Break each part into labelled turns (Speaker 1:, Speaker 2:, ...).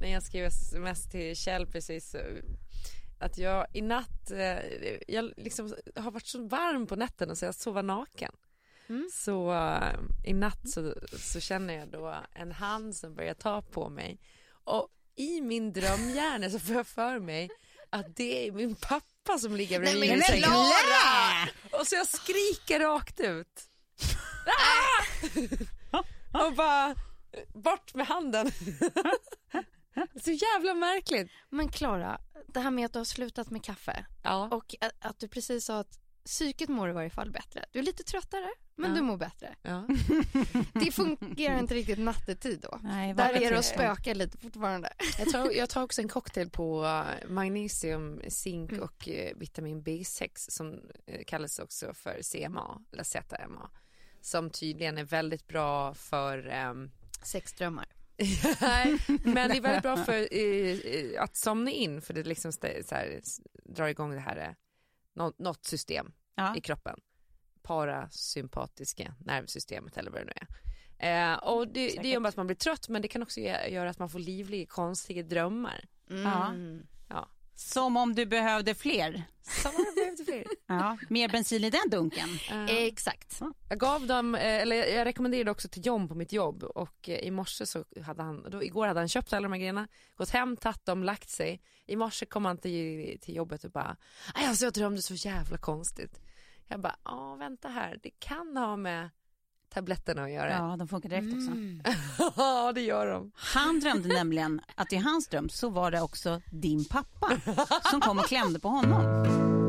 Speaker 1: När jag skrev sms till Kjell precis att jag i natt, eh, jag liksom har varit så varm på nätterna så jag sover naken.
Speaker 2: Mm.
Speaker 1: Så eh, i natt så, så känner jag då en hand som börjar ta på mig och i min drömhjärna så får jag för mig att det är min pappa som ligger bredvid mig i sängen. Och så jag skriker rakt ut. Ah! och bara bort med handen. så jävla märkligt.
Speaker 2: Men Klara, det här med att du har slutat med kaffe
Speaker 1: Ja.
Speaker 2: och att, att du precis sa att psyket mår i varje fall bättre. Du är lite tröttare, men
Speaker 1: Ja.
Speaker 2: du mår bättre.
Speaker 1: Ja.
Speaker 2: Det fungerar inte riktigt nattetid då.
Speaker 3: Nej,
Speaker 2: Där är det och spökar lite fortfarande.
Speaker 1: Jag tar, jag tar också en cocktail på eh, magnesium, zink
Speaker 2: Mm.
Speaker 1: och eh, vitamin B6 som eh, kallas också för CMA, eller ZMA. Som tydligen är väldigt bra för ehm,
Speaker 2: Sexdrömmar.
Speaker 1: Nej, men det är väldigt bra för eh, att somna in för det liksom så här, drar igång det här eh, nå- något system
Speaker 3: Ja.
Speaker 1: i kroppen. Parasympatiska nervsystemet eller vad det nu är. Eh, och det, det gör att man blir trött men det kan också göra att man får livliga konstiga drömmar.
Speaker 2: Mm.
Speaker 1: Ja.
Speaker 3: Som om du behövde fler.
Speaker 1: Samma behövde fler.
Speaker 3: Ja, mer bensin i den dunken.
Speaker 1: Eh,
Speaker 2: Exakt.
Speaker 1: Jag gav dem, eh, eller jag- rekommenderade också till John på mitt jobb och eh, i morse så hade han, då, igår hade han köpt alla de här grejerna, gått hem, tagit dem, lagt sig. I morse kom han till, till jobbet och bara, "Aj, alltså jag drömde så jävla konstigt. Jag bara, ja vänta här, det kan ha med tabletterna att göra.
Speaker 3: Ja, de funkar direkt också.
Speaker 1: Ja, det gör de.
Speaker 3: Han drömde nämligen att i hans dröm så var det också din pappa som kom och klämde på honom.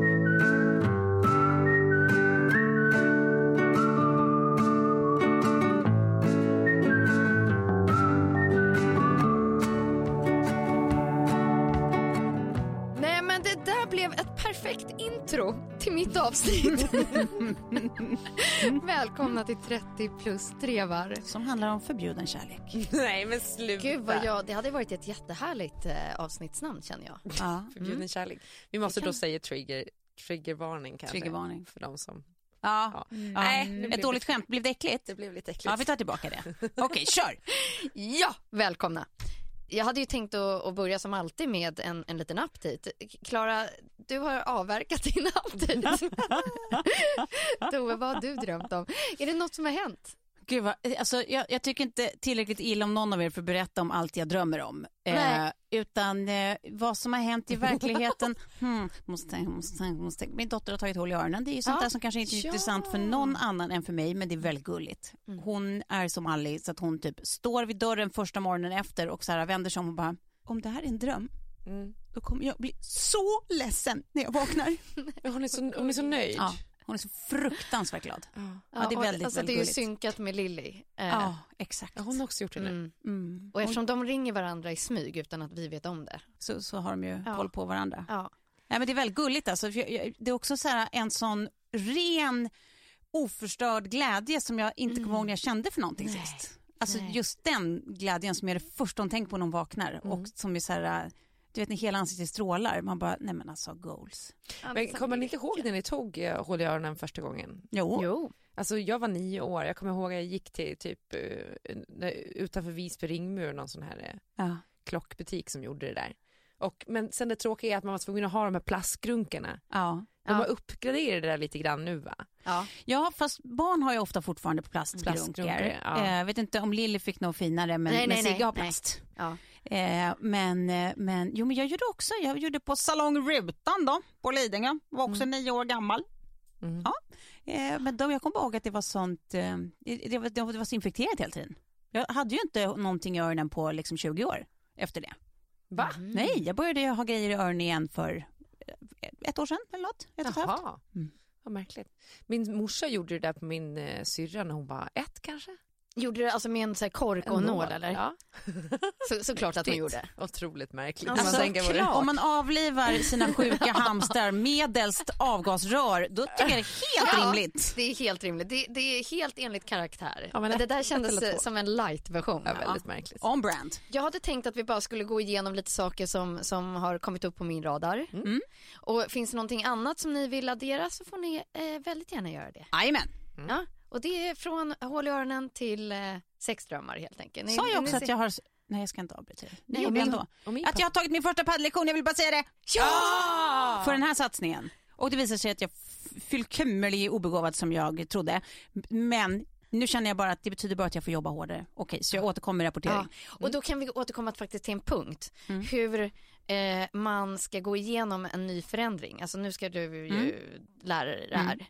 Speaker 2: Avsnitt. Välkomna till 30 plus trevar.
Speaker 3: Som handlar om förbjuden kärlek.
Speaker 1: Nej men sluta.
Speaker 2: Gud vad jag, det hade varit ett jättehärligt eh, avsnittsnamn känner jag.
Speaker 3: Ja.
Speaker 1: Förbjuden kärlek. Vi måste
Speaker 2: Det
Speaker 1: då
Speaker 2: kan-
Speaker 1: säga trigger, triggervarning kanske.
Speaker 3: Triggervarning.
Speaker 1: För de som,
Speaker 3: Ja.
Speaker 1: ja.
Speaker 3: Ja.
Speaker 1: Blev
Speaker 3: Ett dåligt skämt, blev det äckligt?
Speaker 1: det blev lite äckligt.
Speaker 3: Ja, vi tar tillbaka det. Okej, kör!
Speaker 2: Ja, välkomna. Jag hade ju tänkt att, börja som alltid med en, en liten update. Klara, du har avverkat din update. Tove, vad har du drömt om? Är det något som har hänt?
Speaker 3: Gud vad, alltså, jag, jag tycker inte tillräckligt illa om någon av er för att berätta om allt jag drömmer om. Eh, utan eh, vad som har hänt i verkligheten. Hmm, måste tänka, måste tänka, måste tänka. Min dotter har tagit hål i öronen. Det är ju sånt
Speaker 2: Ja.
Speaker 3: där som kanske inte är
Speaker 2: Ja.
Speaker 3: intressant för någon annan än för mig, men det är väldigt gulligt. Hon är som Alice, så att hon typ står vid dörren första morgonen efter och så här vänder sig om och bara, om det här är en dröm,
Speaker 1: Mm.
Speaker 3: då kommer jag bli så ledsen när jag vaknar.
Speaker 1: Hon, är så, hon är så nöjd.
Speaker 3: Ja, hon är så fruktansvärt glad.
Speaker 1: Ja.
Speaker 3: Ja, det är väldigt,
Speaker 2: alltså,
Speaker 3: väldigt
Speaker 2: det är ju synkat med Lilly. Eh,
Speaker 3: Ja, exakt.
Speaker 1: Ja, hon har också gjort det nu.
Speaker 2: mm.
Speaker 3: Mm.
Speaker 2: Och eftersom de ringer varandra i smyg utan att vi vet om det.
Speaker 3: så, så har de ju
Speaker 2: Ja.
Speaker 3: koll på varandra.
Speaker 2: Ja.
Speaker 3: Nej, men det är väldigt gulligt. Alltså. Det är också så här en sån ren oförstörd glädje som jag inte kommer ihåg när jag kände för någonting
Speaker 2: Nej.
Speaker 3: sist. Alltså
Speaker 2: Nej.
Speaker 3: just den glädjen som är det första hon tänker på när hon vaknar och som är så här, du vet när hela ansiktet strålar, man bara, nej men alltså goals.
Speaker 1: Men kommer ni inte ihåg när ni tog eh, hål i öronen första gången?
Speaker 3: Jo,
Speaker 2: Jo.
Speaker 1: Alltså jag var nio år, jag kommer ihåg att jag gick till typ eh, utanför Visby ringmur, någon sån här eh,
Speaker 3: Ja.
Speaker 1: klockbutik som gjorde det där. Och, men sen det tråkiga är att man var tvungen att ha de här plastgrunkorna.
Speaker 3: Ja.
Speaker 1: De
Speaker 2: Ja.
Speaker 1: har uppgraderat det där lite grann nu va?
Speaker 2: Ja.
Speaker 3: ja, fast barn har ju ofta fortfarande plastgrunkor.
Speaker 1: Plastgrunkor, ja.
Speaker 3: Eh, vet inte om Lilly fick något finare, men,
Speaker 2: Nej,
Speaker 3: men
Speaker 2: nej,
Speaker 3: Sigge har
Speaker 2: nej.
Speaker 3: plast.
Speaker 2: Ja.
Speaker 3: Eh, men, eh, men, jo, men jag gjorde också, jag gjorde på Salong Rutan då, på Lidingö. Var också nio år gammal.
Speaker 1: Mm.
Speaker 3: Ja. Eh, men då, jag kommer ihåg att det var sånt, eh, det, var, det var så infekterat hela tiden. Jag hade ju inte någonting i öronen på liksom 20 år efter det.
Speaker 1: Va?
Speaker 3: Nej, jag började ha grejer i öronen igen för eh, ett år sedan eller något. Ett.
Speaker 1: Jaha,
Speaker 3: Mm.
Speaker 1: vad märkligt. Min morsa gjorde det där på min eh, syrra när hon var ett kanske?
Speaker 2: Gjorde du alltså med en så här kork och
Speaker 1: En
Speaker 2: nål eller?
Speaker 1: Ja.
Speaker 2: Så, såklart att hon gjorde.
Speaker 1: Otroligt märkligt.
Speaker 2: Alltså,
Speaker 1: man det.
Speaker 2: klart.
Speaker 3: Om man avlivar sina sjuka hamstrar medelst avgasrör, då tycker jag det är helt
Speaker 2: Ja.
Speaker 3: rimligt.
Speaker 2: Det är helt rimligt. Det, det är helt enligt karaktär.
Speaker 1: Ja, men
Speaker 2: det
Speaker 1: ett-
Speaker 2: där kändes som en light-version.
Speaker 1: Ja, väldigt märkligt.
Speaker 3: On brand.
Speaker 2: Jag hade tänkt att vi bara skulle gå igenom lite saker som, som har kommit upp på min radar.
Speaker 3: Mm.
Speaker 2: Och finns det någonting annat som ni vill addera så får ni eh, väldigt gärna göra det.
Speaker 3: Jajamän.
Speaker 2: Ja, och det är från hål i öronen till eh, sexdrömmar helt enkelt. Ni,
Speaker 3: Sa jag också
Speaker 2: ni
Speaker 3: att jag har... Nej, jag ska inte avbryta dig.
Speaker 2: Nej,
Speaker 3: jag ändå. Att jag har tagit min första paddellektion, jag vill bara säga det.
Speaker 1: Ja!
Speaker 3: För den här satsningen. Och det visar sig att jag fullkomligt obegåvad som jag trodde. Men nu känner jag bara att det betyder bara att jag får jobba hårdare. Okej, så jag återkommer med rapportering.
Speaker 2: Ja, och då kan vi återkomma faktiskt till en punkt.
Speaker 3: Mm.
Speaker 2: Hur eh, man ska gå igenom en ny förändring. Alltså nu ska du ju
Speaker 3: Mm.
Speaker 2: lära dig det här.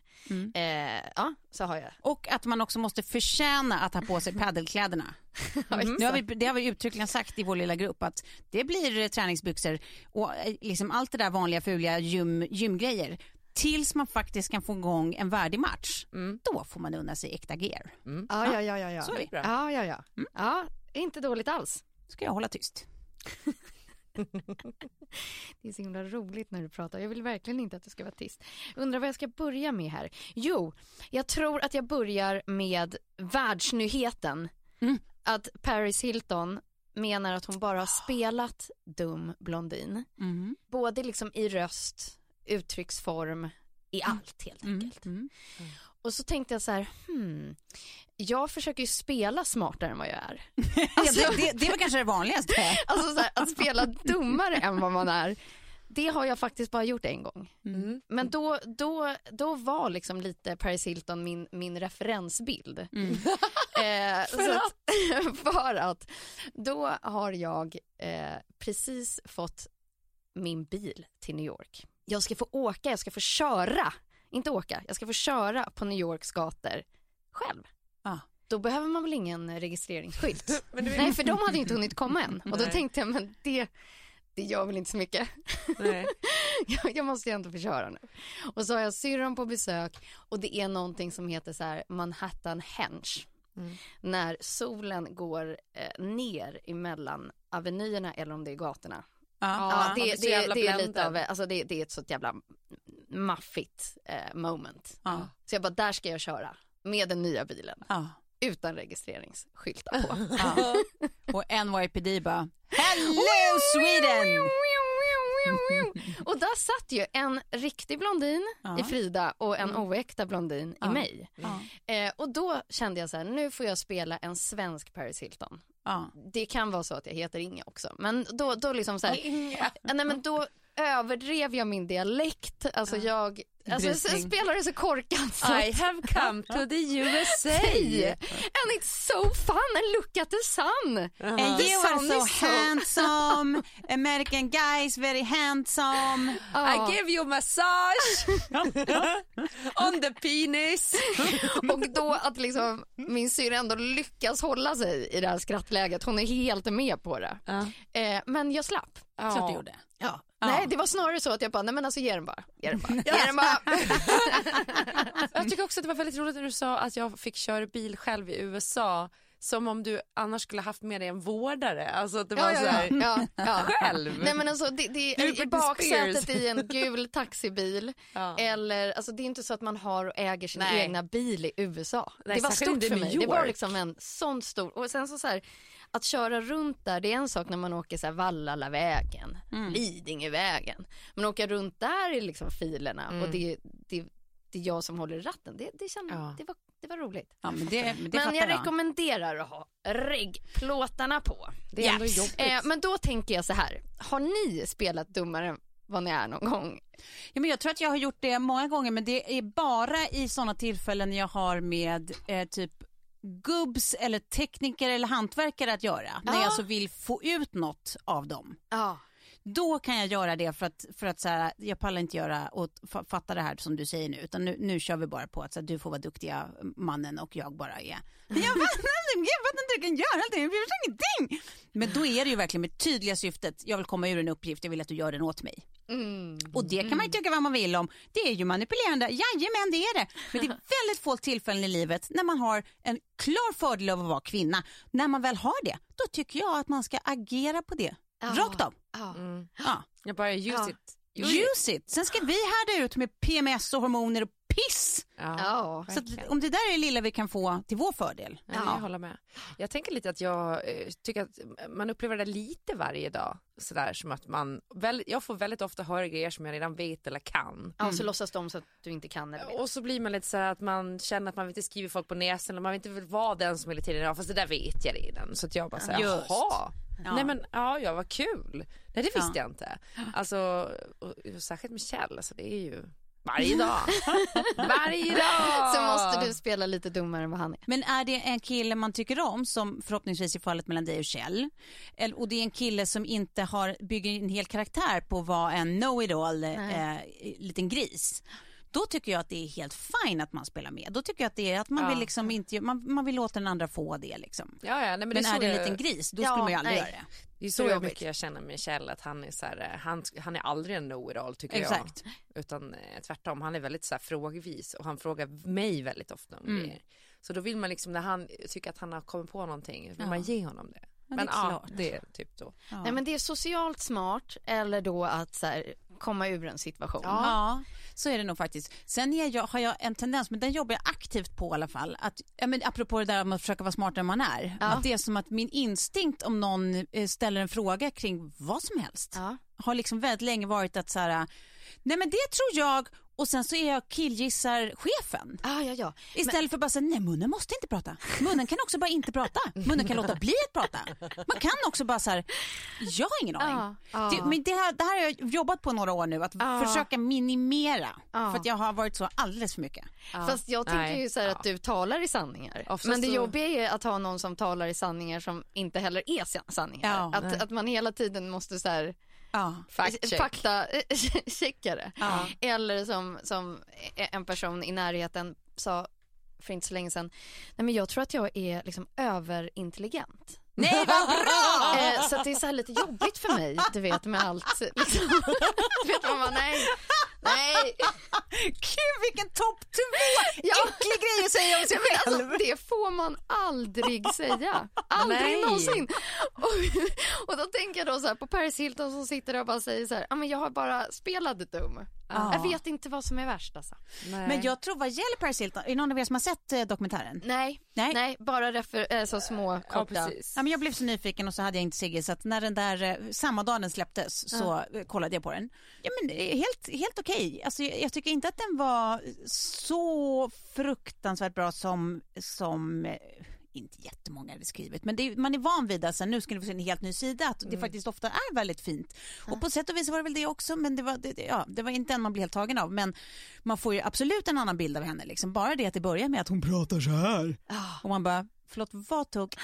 Speaker 2: Eh, ja, så har jag.
Speaker 3: Och att man också måste förtjäna att ha på sig paddelkläderna.
Speaker 2: Mm.
Speaker 3: Nu har vi, det har vi uttryckligen sagt i vår lilla grupp att det blir eh, träningsbyxor och eh, liksom allt det där vanliga fuliga gym, gymgrejer. Tills man faktiskt kan få igång en värdig match. Då får man unna sig äkta gear.
Speaker 2: Ja, ja, ja, ja. ja.
Speaker 3: Så är det.
Speaker 2: Ja, ja, ja. Ja, inte dåligt alls.
Speaker 3: Ska jag hålla tyst.
Speaker 2: Det är så himla roligt när du pratar. Jag vill verkligen inte att du ska vara tyst. Undrar vad jag ska börja med här. Jo, jag tror att jag börjar med världsnyheten.
Speaker 3: Mm.
Speaker 2: Att Paris Hilton menar att hon bara har spelat dum blondin.
Speaker 3: Mm.
Speaker 2: Både liksom i röst, uttrycksform, i allt helt enkelt.
Speaker 3: Mm.
Speaker 2: Och så tänkte jag så här, hmm, jag försöker ju spela smartare än vad jag är.
Speaker 3: Alltså, det, det var kanske det vanligaste.
Speaker 2: Alltså så här, att spela dummare än vad man är. Det har jag faktiskt bara gjort en gång.
Speaker 3: Mm.
Speaker 2: Men då, då, då var liksom lite Paris Hilton min, min referensbild.
Speaker 3: Mm.
Speaker 2: Eh, för, att, för att då har jag eh, precis fått min bil till New York. Jag ska få åka, jag ska få köra. Inte åka, jag ska få köra på New Yorks gator själv.
Speaker 3: Ja.
Speaker 2: Då behöver man väl ingen registreringsskylt? Nej, för de hade inte hunnit komma än. Och då tänkte jag, men det, det gör väl inte så mycket.
Speaker 1: Nej.
Speaker 2: jag, jag måste ju ändå få köra nu. Och så har jag syrran på besök och det är någonting som heter så här Manhattan Henge.
Speaker 1: Mm.
Speaker 2: När solen går eh, ner emellan avenyerna eller om det är gatorna.
Speaker 3: Ja.
Speaker 2: Ja,
Speaker 1: man
Speaker 2: det, det,
Speaker 1: jävla
Speaker 2: det är lite av, alltså det, det är ett sånt jävla maffigt eh, moment.
Speaker 3: Ja.
Speaker 2: Så jag bara, där ska jag köra med den nya bilen
Speaker 3: Ja.
Speaker 2: utan registreringsskyltar på.
Speaker 3: Ja. Och NYPD bara, Hello Sweden!
Speaker 2: Och där satt ju en riktig blondin
Speaker 3: Ja.
Speaker 2: i Frida och en oäkta blondin
Speaker 3: Ja.
Speaker 2: i mig.
Speaker 3: Ja.
Speaker 2: Eh, och då kände jag så här, nu får jag spela en svensk Paris Hilton. Det kan vara så att jag heter Inge också, men då, då liksom så här, nej men då överdrev jag min dialekt, alltså jag, alltså
Speaker 3: Brusning.
Speaker 2: spelar det så korkat. Så
Speaker 1: I have come to the USA.
Speaker 2: And it's so fun and look at the sun.
Speaker 3: And
Speaker 2: The
Speaker 3: you are
Speaker 2: sun
Speaker 3: so
Speaker 2: is so-
Speaker 3: handsome, American guys very handsome.
Speaker 2: Ja.
Speaker 1: I give you massage on the penis.
Speaker 2: Och då att liksom min syrra ändå lyckas hålla sig i det här skrattläget. Hon är helt med på det. Eh, men jag slapp.
Speaker 3: Klart du gjorde.
Speaker 2: Ja.
Speaker 3: Ja.
Speaker 2: Nej, det var snarare så att jag bara, nej men alltså ge den bara. Ge den bara. Ge den bara.
Speaker 1: Jag tycker också att det var väldigt roligt när du sa att jag fick köra bil själv i USA som om du annars skulle haft med dig en vårdare. Alltså att det var
Speaker 2: Ja,
Speaker 1: så här,
Speaker 2: ja, ja.
Speaker 1: själv.
Speaker 2: Nej men alltså det, det
Speaker 1: Du är
Speaker 2: i baksätet i en gul taxibil
Speaker 1: Ja.
Speaker 2: eller alltså det är inte så att man har och äger sin
Speaker 1: Nej.
Speaker 2: egna bil i USA.
Speaker 1: Nej,
Speaker 2: det var stort för mig. Det var liksom en sån stor och sen så, så här att köra runt där det är en sak när man åker så här Vallalavägen,
Speaker 1: Mm.
Speaker 2: Lidingövägen. Men åka runt där i liksom filerna
Speaker 1: Mm.
Speaker 2: och det, det, det är jag som håller i ratten. Det, det, kände,
Speaker 1: Ja.
Speaker 2: det, var, det var roligt.
Speaker 3: Ja, men det, det
Speaker 2: Men
Speaker 3: fattar
Speaker 2: jag rekommenderar att ha reggplåtarna på.
Speaker 1: Det är
Speaker 3: Yes.
Speaker 1: jobbigt.
Speaker 2: Eh, men då tänker jag så här, har ni spelat dummare än vad ni är någon gång?
Speaker 3: Ja, men jag tror att jag har gjort det många gånger men det är bara i sådana tillfällen jag har med eh, typ gubbs eller tekniker eller hantverkare att göra. När jag alltså vill få ut något av dem.
Speaker 2: Ja.
Speaker 3: Då kan jag göra det för att, för att så här, jag pallar inte göra och fa- fatta det här som du säger nu utan nu, nu kör vi bara på att så här, du får vara duktiga mannen och jag bara är jag fattar inte, jag fattar inte hur du kan göra det, jag förstår ingenting. Men då är det ju verkligen med tydliga syftet, jag vill komma ur en uppgift, jag vill att du gör den åt mig.
Speaker 2: Mm.
Speaker 3: Och det kan man ju tycka vad man vill om. Det är ju manipulerande, jajamän det är det. Men det är väldigt få tillfällen i livet när man har en klar fördel av att vara kvinna. När man väl har det, då tycker jag att man ska agera på det.
Speaker 2: Ja.
Speaker 3: Rakt av.
Speaker 2: Ja.
Speaker 1: Mm.
Speaker 3: Ja.
Speaker 1: Jag bara use it. Use it.
Speaker 3: Use it. Sen ska vi härda ut med PMS och hormoner och piss.
Speaker 1: Ja.
Speaker 2: Ja.
Speaker 3: Så att, om det där är det lilla vi kan få till vår fördel.
Speaker 1: Ja, Jag håller med. Jag tänker lite att jag eh, tycker att man upplever det lite varje dag. Sådär som att man, väl, jag får väldigt ofta höra grejer som jag redan vet eller kan.
Speaker 2: Ja, så låtsas de så att du inte kan eller vet.
Speaker 1: Och så blir man lite så här att man känner att man inte skriver folk på näsan och man vill inte vill vara den som hela tiden, ja fast det där vet jag redan. Så att jag bara säger jaha.
Speaker 3: Ja.
Speaker 1: Nej men ja, ja vad kul. Nej det visste
Speaker 3: Ja.
Speaker 1: jag inte. Alltså, och, och, särskilt med Kjell, alltså det är ju varje dag. varje dag!
Speaker 2: Så måste du spela lite dummare än vad han är.
Speaker 3: Men är det en kille man tycker om, som förhoppningsvis i fallet mellan dig och Kjell, och det är en kille som inte har, bygger en hel karaktär på att vara en know-it-all eh, liten gris, då tycker jag att det är helt fine att man spelar med. Då tycker jag att det är att man
Speaker 1: Ja.
Speaker 3: vill liksom inte, man, man vill låta den andra få det liksom.
Speaker 1: Ja, ja, nej, men,
Speaker 3: Men,
Speaker 1: det
Speaker 3: är det en liten gris, då
Speaker 2: Ja,
Speaker 3: skulle man ju aldrig
Speaker 2: nej.
Speaker 3: göra det.
Speaker 1: Det är så jag mycket jag känner med Kjell, att han är så här, eh, han, han är aldrig en know-it-all tycker
Speaker 3: Exakt.
Speaker 1: jag. Utan eh, tvärtom, han är väldigt så här frågvis och han frågar mig väldigt ofta om
Speaker 3: Mm.
Speaker 1: grejer. Så då vill man liksom, när han tycker att han har kommit på någonting, vill
Speaker 3: Ja.
Speaker 1: man ge honom det.
Speaker 3: det är
Speaker 1: Men ja,
Speaker 3: klart.
Speaker 1: det är typ då.
Speaker 3: Ja.
Speaker 2: Nej men det är socialt smart eller då att så här, komma ur en situation.
Speaker 3: Ja, så är det nog faktiskt. Sen är jag, har jag en tendens, men den jobbar jag aktivt på i alla fall, att, ja, men apropå det där med att försöka vara smartare än man är,
Speaker 2: Ja.
Speaker 3: att det är som att min instinkt om någon eh, ställer en fråga kring vad som helst,
Speaker 2: Ja.
Speaker 3: har liksom väldigt länge varit att så här, nej men det tror jag och sen så är jag killgissar chefen.
Speaker 2: Ah, ja, ja.
Speaker 3: Istället för bara säga nej munnen måste inte prata. Munnen kan också bara inte prata. Munnen kan låta bli att prata. Man kan också bara så här, jag har ingen aning.
Speaker 2: Ja, ja.
Speaker 3: Det, men det här, det här har jag jobbat på några år nu, att
Speaker 2: Ja.
Speaker 3: försöka minimera. För att jag har varit så alldeles för mycket.
Speaker 2: Fast jag tänker
Speaker 1: Nej.
Speaker 2: ju så att du talar i sanningar.
Speaker 1: Oftast
Speaker 2: Men det
Speaker 1: så-
Speaker 2: jobbiga är att ha någon som talar i sanningar som inte heller är san- sanningar.
Speaker 1: Nej.
Speaker 2: att, att man hela tiden måste så här
Speaker 3: Ja.
Speaker 1: Fact check.
Speaker 2: fakta checka det.
Speaker 3: Ja.
Speaker 2: Eller som, som en person i närheten sa för inte så länge sedan, nej men jag tror att jag är liksom överintelligent.
Speaker 3: Nej vad bra!
Speaker 2: Eh, så det är så här lite jobbigt för mig, du vet med allt. Liksom. Du vet man bara, nej, nej.
Speaker 3: Gud vilken topp två
Speaker 2: Ja.
Speaker 3: äcklig grej att säga om sig
Speaker 2: Men
Speaker 3: själv.
Speaker 2: alltså, det får man aldrig säga. Aldrig
Speaker 1: Nej.
Speaker 2: någonsin. Och, och då tänker jag då så här på Paris Hilton som sitter där och bara säger så här, "Ja, men jag har bara spelat dum.
Speaker 3: Ja.
Speaker 2: Jag vet inte vad som är värst alltså.
Speaker 1: Nej.
Speaker 3: Men jag tror vad gäller Paris Hilton, är det någon av er som har sett eh, dokumentären?
Speaker 2: Nej,
Speaker 3: Nej.
Speaker 2: nej. bara refer- äh, så små
Speaker 1: ja,
Speaker 2: korta.
Speaker 1: precis.
Speaker 3: Ja, men jag blev så nyfiken och så hade jag inte Sigge så att när den där, eh, samma dag den släpptes så eh, kollade jag på den. Ja men helt, helt okej. Alltså, jag, jag tycker inte att den var så fruktansvärt bra som, som eh, inte jättemånga hade skrivit, men är- man är van vid att nu ska vi få se en helt ny sida, att det faktiskt ofta är väldigt fint. Och på sätt och vis var det väl det också, men det var, det, ja, det var inte en man blev helt tagen av. Men man får ju absolut en annan bild av henne, liksom. bara det att det börjar med att hon pratar så här. Och man bara, förlåt, vad tog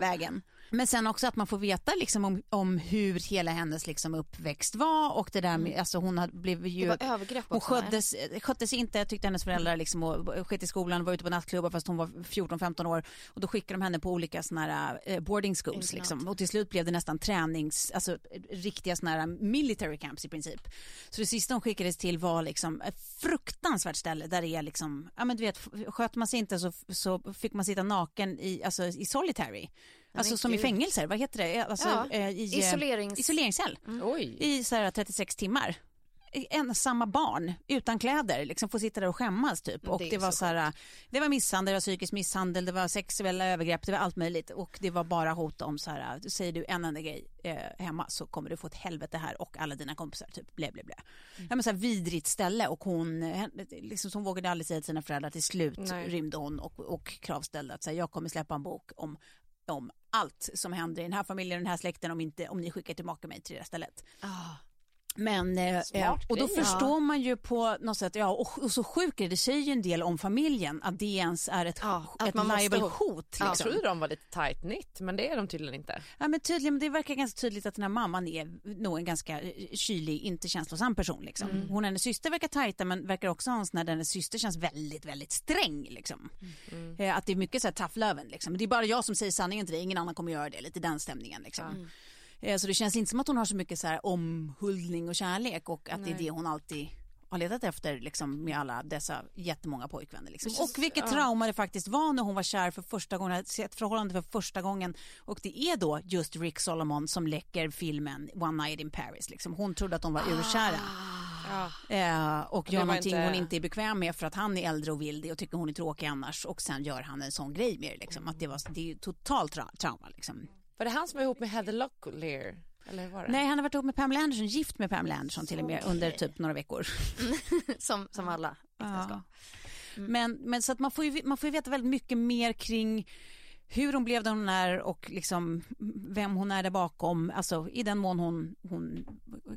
Speaker 3: vägen? Men sen också att man får veta liksom om, om hur hela hennes liksom uppväxt var och det där med, alltså hon hade blivit ju
Speaker 2: Det var övergrepp
Speaker 3: hon sköttes, skötte sig inte, tyckte hennes föräldrar liksom och sket i skolan, var ute på nattklubbar fast hon var 14-15 år. Och då skickade de henne på olika såna här eh, boarding schools liksom. Och till slut blev det nästan tränings, alltså riktiga såna här military camps i princip. Så det sista hon skickades till var liksom ett fruktansvärt ställe där det är liksom, ja men du vet, sköt man sig inte så, så fick man sitta naken i, alltså i solitary. Alltså som i fängelser, vad heter det? Alltså,
Speaker 2: Ja,
Speaker 3: eh, i, eh,
Speaker 2: isolerings-
Speaker 3: Isoleringscell
Speaker 1: Oj.
Speaker 3: i så här 36 timmar. ensamma barn utan kläder liksom får sitta där och skämmas typ. Och
Speaker 2: Det
Speaker 3: det var
Speaker 2: så
Speaker 3: så här, det var misshandel, det var psykisk misshandel, det var sexuella övergrepp, det var allt möjligt och det var bara hot om så här, säger du en enda grej eh, hemma så kommer du få ett helvete här och alla dina kompisar typ blä blä blä.
Speaker 1: Mm.
Speaker 3: Ja, men så här vidrigt ställe och hon, eh, liksom, hon vågade aldrig säga till sina föräldrar till slut
Speaker 1: Nej.
Speaker 3: rymde hon och, och kravställde att så här, jag kommer släppa en bok om om allt som händer i den här familjen och den här släkten om, inte, om ni skickar tillbaka mig till det här stället. Ah. Men, eh, eh, och då
Speaker 1: ja.
Speaker 3: förstår man ju på något sätt, ja och, och så sjukt är det, säger ju en del om familjen att det ens är ett,
Speaker 2: Ja,
Speaker 3: ett
Speaker 2: måste
Speaker 3: liable hot.
Speaker 1: Jag
Speaker 3: Liksom.
Speaker 1: trodde de var lite tight knit men det är de tydligen inte.
Speaker 3: Ja men tydligen, men det verkar ganska tydligt att den här mamman är nog en ganska eh, kylig, inte känslosam person liksom.
Speaker 2: Mm.
Speaker 3: Hon och hennes syster verkar tajta men verkar också ha en sån här hennes syster känns väldigt, väldigt sträng liksom.
Speaker 2: Mm.
Speaker 3: Eh, att det är mycket så här tough loven liksom. Det är bara jag som säger sanningen till dig, ingen annan kommer göra det, lite den stämningen liksom. Eh, Så det känns inte som att hon har så mycket så här omhuldning och kärlek och att det är det hon alltid har letat efter liksom, med alla dessa jättemånga pojkvänner. Liksom. Och vilket trauma det faktiskt var när hon var kär för första gången, sett förhållande för första gången. Och det är då just Rick Solomon som läcker filmen One Night in Paris. Liksom. Hon trodde att de var urkära. Eh, och
Speaker 1: det
Speaker 3: gör någonting
Speaker 1: inte-
Speaker 3: hon inte är bekväm med för att han är äldre och vildig och tycker hon är tråkig annars. Och sen gör han en sån grej med det. Liksom. Att det, var, det är totalt tra- trauma. Liksom.
Speaker 1: Var det han som var ihop med Heather Locklear? Eller var det?
Speaker 3: Nej, han har varit ihop med Pamela Anderson, gift med Pamela Anderson till och med under typ några veckor.
Speaker 2: som, som alla äktenskap.
Speaker 3: Men, men så att man får, ju, man får ju veta väldigt mycket mer kring hur hon blev den hon är och liksom vem hon är där bakom. Alltså i den mån hon, hon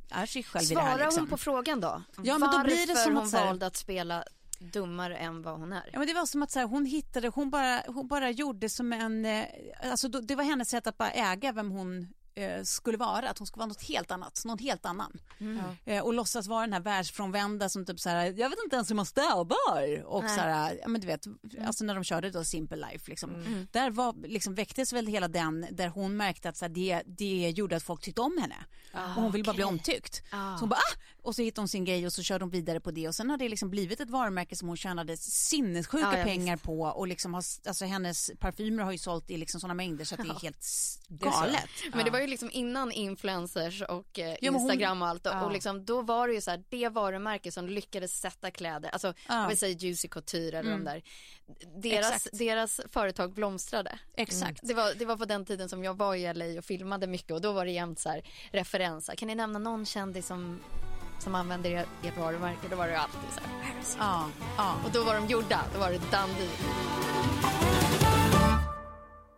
Speaker 3: är sig själv i det
Speaker 2: Svarar
Speaker 3: här. Liksom.
Speaker 2: hon på frågan då?
Speaker 3: Ja, men då blir det
Speaker 2: Varför
Speaker 3: som
Speaker 2: hon valde att spela dummare än vad hon är?
Speaker 3: Ja, men det var som att så här, hon hittade, hon bara, hon bara gjorde som en, eh, alltså då, det var hennes sätt att bara äga vem hon eh, skulle vara, att hon skulle vara något helt annat, någon helt annan. Eh, och låtsas vara den här världsfrånvända som typ så här, jag vet inte ens hur man städar. Och
Speaker 2: Nej.
Speaker 3: så här, ja men du vet, alltså när de körde då Simple Life liksom. Där var, liksom väcktes väl hela den, där hon märkte att så här, det, det gjorde att folk tyckte om henne. och hon ville bara bli omtyckt. Så hon bara, ah! Och så hittade hon sin grej och så körde hon vidare på det. Och sen har det liksom blivit ett varumärke som hon tjänade sinnessjuka
Speaker 2: Ja, ja,
Speaker 3: pengar på. Och liksom har, alltså hennes parfymer har ju sålt i liksom sådana mängder så att det är helt galet.
Speaker 2: Men det var ju liksom innan influencers och eh,
Speaker 3: hon-
Speaker 2: Instagram och allt. Och, och liksom, då var det ju så här, det varumärke som lyckades sätta kläder, alltså jag vill säga Juicy Couture eller de där, deras,
Speaker 3: Exakt.
Speaker 2: deras företag blomstrade.
Speaker 3: Exakt.
Speaker 2: Det var, det var på den tiden som jag var i LA och filmade mycket och då var det jämt så här referenser. Kan ni nämna någon kändis som, som använder er- ert varumärke? Då var det alltid så här.
Speaker 3: Ja, ja.
Speaker 2: Och då var de gjorda, då var det done deal.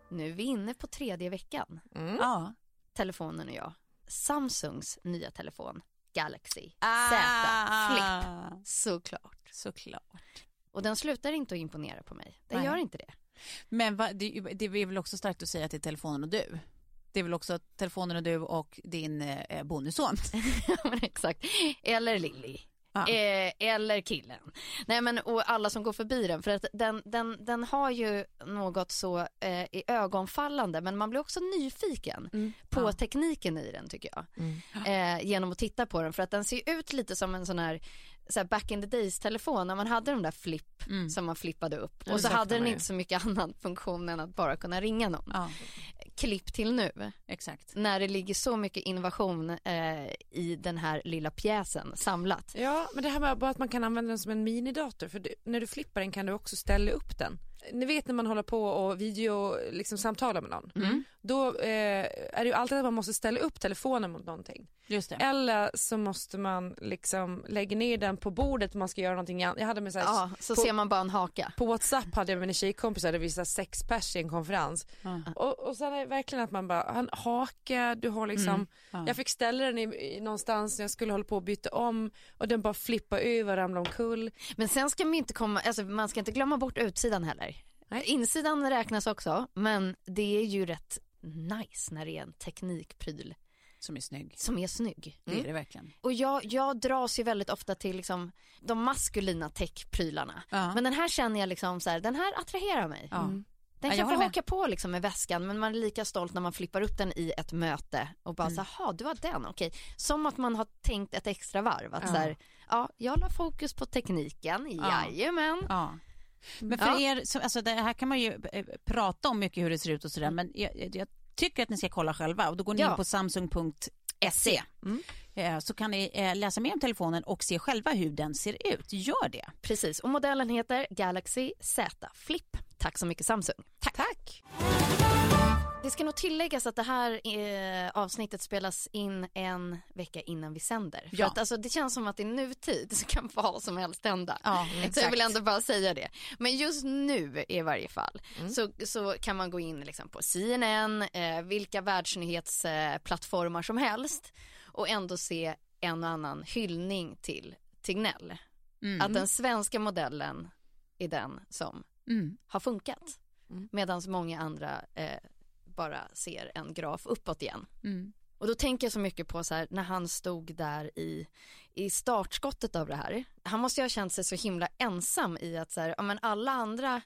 Speaker 2: Nu är vi inne på tredje veckan,
Speaker 3: ja.
Speaker 2: telefonen och jag. Samsungs nya telefon, Galaxy
Speaker 3: Ah.
Speaker 2: Z Flip, såklart.
Speaker 3: Såklart.
Speaker 2: Och den slutar inte att imponera på mig. Den
Speaker 3: Nej.
Speaker 2: gör inte det.
Speaker 3: Men va, det, det är väl också starkt att säga att det är telefonen och du. Det är väl också telefonen och du och din eh, bonusson.
Speaker 2: Exakt. Eller Lilly.
Speaker 3: Ja.
Speaker 2: Eh, eller killen. Nej men och alla som går förbi den för att den, den, den har ju något så eh, i ögonfallande men man blir också nyfiken på
Speaker 3: Ja.
Speaker 2: tekniken i den tycker jag. Eh, genom att titta på den för att den ser ut lite som en sån här, så här back in the days telefon när man hade de där flipp som man flippade upp och så hade den inte så mycket annan funktion än att bara kunna ringa någon.
Speaker 3: Ja,
Speaker 2: Klipp till nu
Speaker 3: exakt.
Speaker 2: när det ligger så mycket innovation eh, i den här lilla pjäsen samlat.
Speaker 1: Ja, men det här med bara att man kan använda den som en minidator för du, när du flippar den kan du också ställa upp den. Ni vet när man håller på och video liksom samtalar med någon. Då eh, är det ju alltid att man måste ställa upp telefonen mot någonting. Eller så måste man liksom lägga ner den på bordet man ska göra någonting annat. Jag hade med så här,
Speaker 2: Ja, så
Speaker 1: på,
Speaker 2: ser man bara en haka.
Speaker 1: på Whatsapp hade jag med mina tjejkompisar, det här sex pers i en konferens. Och, och sen är det verkligen att man bara, han haka, du har liksom, jag fick ställa den i, i någonstans när jag skulle hålla på att byta om och den bara flippar över och ramlar omkull.
Speaker 2: Men sen ska man inte komma, alltså man ska inte glömma bort utsidan heller. Insidan räknas också, men det är ju rätt nice när det är en teknikpryl
Speaker 3: Som är snygg.
Speaker 2: som är snygg.
Speaker 3: Det är det verkligen.
Speaker 2: Och jag, jag dras ju väldigt ofta till liksom de maskulina techprylarna.
Speaker 3: Ja.
Speaker 2: Men den här känner jag liksom så här, den här attraherar mig.
Speaker 3: Ja.
Speaker 2: Den
Speaker 3: Ja, jag
Speaker 2: kan få
Speaker 3: håller med.
Speaker 2: haka på liksom med väskan men man är lika stolt när man flippar upp den i ett möte och bara
Speaker 3: Mm.
Speaker 2: så här, "Jaha, du har den, okej. Som att man har tänkt ett extra varv. Att så här, ja, jag la fokus på tekniken,
Speaker 3: Ja.
Speaker 2: jajamän.
Speaker 3: Ja. Men för
Speaker 2: Ja.
Speaker 3: er, så, alltså det här kan man ju eh, prata om mycket hur det ser ut och sådär men jag, jag tycker att ni ska kolla själva och då går ni
Speaker 2: Ja.
Speaker 3: in på samsung.se. Eh, eh, så kan ni eh, läsa mer om telefonen och se själva hur den ser ut. Gör det.
Speaker 2: Precis, och modellen heter Galaxy Z Flip. Tack så mycket Samsung.
Speaker 1: Tack. Tack.
Speaker 2: Det ska nog tilläggas att det här eh, avsnittet spelas in en vecka innan vi sänder. För
Speaker 3: Ja.
Speaker 2: att, alltså, det känns som att i nutid så kan vad som helst hända.
Speaker 3: Ja,
Speaker 2: Så jag vill ändå bara säga det. Men just nu i varje fall så, så kan man gå in liksom på CNN, eh, vilka världsnyhetsplattformar som helst och ändå se en och annan hyllning till Tegnell.
Speaker 3: Mm.
Speaker 2: Att den svenska modellen är den som
Speaker 3: Mm.
Speaker 2: har funkat. Medan många andra eh, bara ser en graf uppåt igen.
Speaker 3: Mm.
Speaker 2: Och då tänker jag så mycket på så här, när han stod där i, i startskottet av det här. Han måste ju ha känt sig så himla ensam i att så här, ja, men alla andra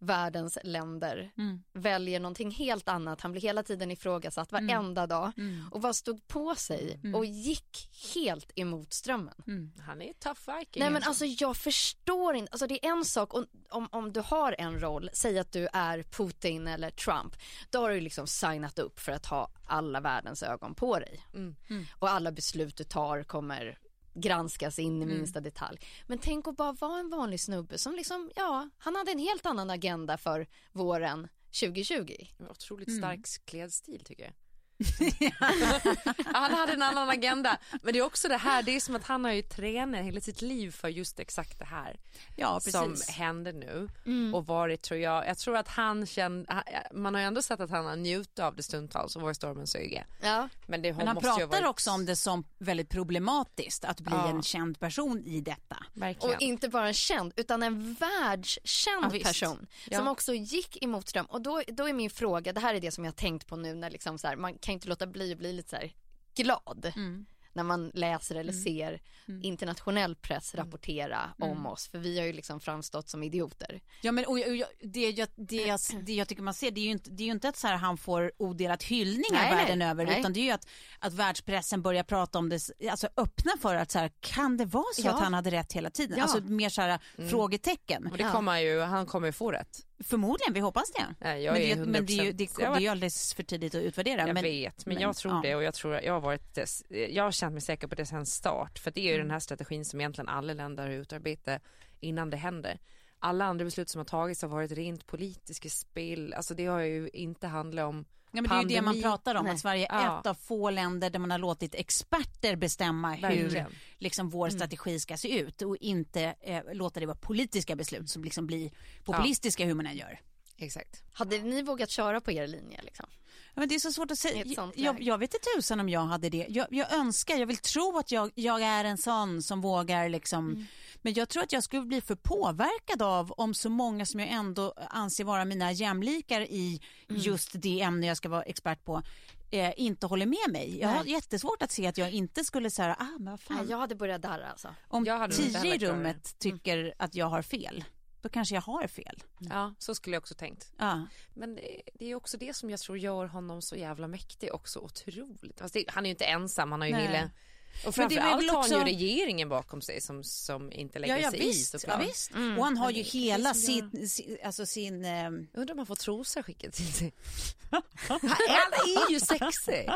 Speaker 2: världens länder
Speaker 3: Mm.
Speaker 2: väljer någonting helt annat. Han blir hela tiden ifrågasatt varenda dag
Speaker 3: Mm.
Speaker 2: och bara stod på sig och gick helt emot strömmen.
Speaker 3: Mm.
Speaker 1: Han är tough viking.
Speaker 2: Nej men alltså jag förstår inte, alltså det är en sak om, om, om du har en roll, säg att du är Putin eller Trump, då har du liksom signat upp för att ha alla världens ögon på dig.
Speaker 1: Mm.
Speaker 2: Och alla beslut du tar kommer granskas in i minsta detalj. Men tänk att bara vara en vanlig snubbe som liksom, ja, han hade en helt annan agenda för våren 2020.
Speaker 1: Otroligt stark klädstil tycker jag. han hade en annan agenda. Men det är också det här, det är som att han har ju tränat hela sitt liv för just exakt det här.
Speaker 3: Ja,
Speaker 1: som händer nu.
Speaker 2: Mm.
Speaker 1: Och varit tror jag, jag tror att han kände, man har ju ändå sett att han har njutit av det stundtals och var i stormens öga.
Speaker 2: Ja,
Speaker 1: Men, det
Speaker 3: Men han pratar
Speaker 1: varit-
Speaker 3: också om det som väldigt problematiskt att bli
Speaker 1: Ja.
Speaker 3: en känd person i detta.
Speaker 1: Verkligen.
Speaker 2: och inte bara en känd utan en världskänd
Speaker 3: Ja,
Speaker 2: person
Speaker 1: Ja.
Speaker 2: som också gick emot ström. Och då, då är min fråga, det här är det som jag har tänkt på nu när liksom så här, man kan inte låta bli att bli lite så här glad
Speaker 3: Mm.
Speaker 2: när man läser eller ser internationell press rapportera om oss för vi har ju liksom framstått som idioter.
Speaker 3: Ja men och, och, jag- det, jag, det, jag, det jag tycker man ser det är ju inte, det är ju inte att så här, han får odelat hyllningar
Speaker 2: Nej, nej.
Speaker 3: världen över
Speaker 2: Nej.
Speaker 3: utan det är ju att, att världspressen börjar prata om det, alltså öppna för att så här, kan det vara så
Speaker 2: Ja.
Speaker 3: att han hade rätt hela tiden?
Speaker 2: Ja.
Speaker 3: Alltså mer så här frågetecken.
Speaker 1: Och det kommer ju, han kommer ju få rätt.
Speaker 3: Förmodligen, vi hoppas det.
Speaker 1: Nej, jag
Speaker 3: men,
Speaker 1: är
Speaker 3: det, men det är ju
Speaker 1: 100%
Speaker 3: det, det
Speaker 1: har
Speaker 3: är ju alldeles för tidigt att utvärdera.
Speaker 1: Jag
Speaker 3: men,
Speaker 1: vet, men,
Speaker 3: men,
Speaker 1: jag tror
Speaker 3: ja.
Speaker 1: det och jag tror jag har varit det, jag har känt mig säker på det sen start för det är ju
Speaker 3: Mm.
Speaker 1: den här strategin som egentligen alla länder har utarbetat innan det händer. Alla andra beslut som har tagits har varit rent politiska spel, alltså det har ju inte handlat om
Speaker 3: Ja, men det är ju det man pratar om,
Speaker 2: Nej.
Speaker 3: att Sverige är
Speaker 1: Ja.
Speaker 3: ett av få länder där man har låtit experter bestämma hur
Speaker 1: Verkligen.
Speaker 3: liksom, vår strategi ska se ut och inte eh, låta det vara politiska beslut som liksom blir populistiska hur man än gör.
Speaker 1: Exakt.
Speaker 2: Hade ni vågat köra på er linje liksom?
Speaker 3: Ja, men det är så svårt att säga. Jag, jag vet inte tusan om jag hade det. Jag, jag önskar, jag vill tro att jag, jag är en sån som vågar liksom.
Speaker 2: Mm.
Speaker 3: Men jag tror att jag skulle bli för påverkad av om så många som jag ändå anser vara mina jämlikar i
Speaker 2: Mm.
Speaker 3: just det ämne jag ska vara expert på eh, inte håller med mig. Jag har
Speaker 2: Nej.
Speaker 3: jättesvårt att se att jag inte skulle säga, ah men vad fan.
Speaker 2: Nej, jag hade börjat darra alltså.
Speaker 3: om tio i rummet tycker att jag har fel, då kanske jag har fel.
Speaker 1: Ja, så skulle jag också tänkt.
Speaker 3: Ja.
Speaker 1: Men det, det är också det som jag tror gör honom så jävla mäktig och så otroligt. Fast det, han är ju inte ensam, han har ju
Speaker 3: Nej.
Speaker 1: hela och
Speaker 3: Men det är
Speaker 1: framförallt har han ju
Speaker 3: också-
Speaker 1: regeringen bakom sig som, som inte lägger
Speaker 3: Ja, ja,
Speaker 1: sig
Speaker 3: visst,
Speaker 1: i
Speaker 3: ja,
Speaker 1: såklart.
Speaker 3: visst. Och han har ju hela
Speaker 1: som gör-
Speaker 3: sin, sin, alltså sin eh,
Speaker 1: Undrar om han får trosor skickat till sig. Han är ju sexig.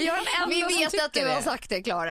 Speaker 1: Jag
Speaker 2: Vi vet att du har
Speaker 1: det.
Speaker 2: sagt det Klara.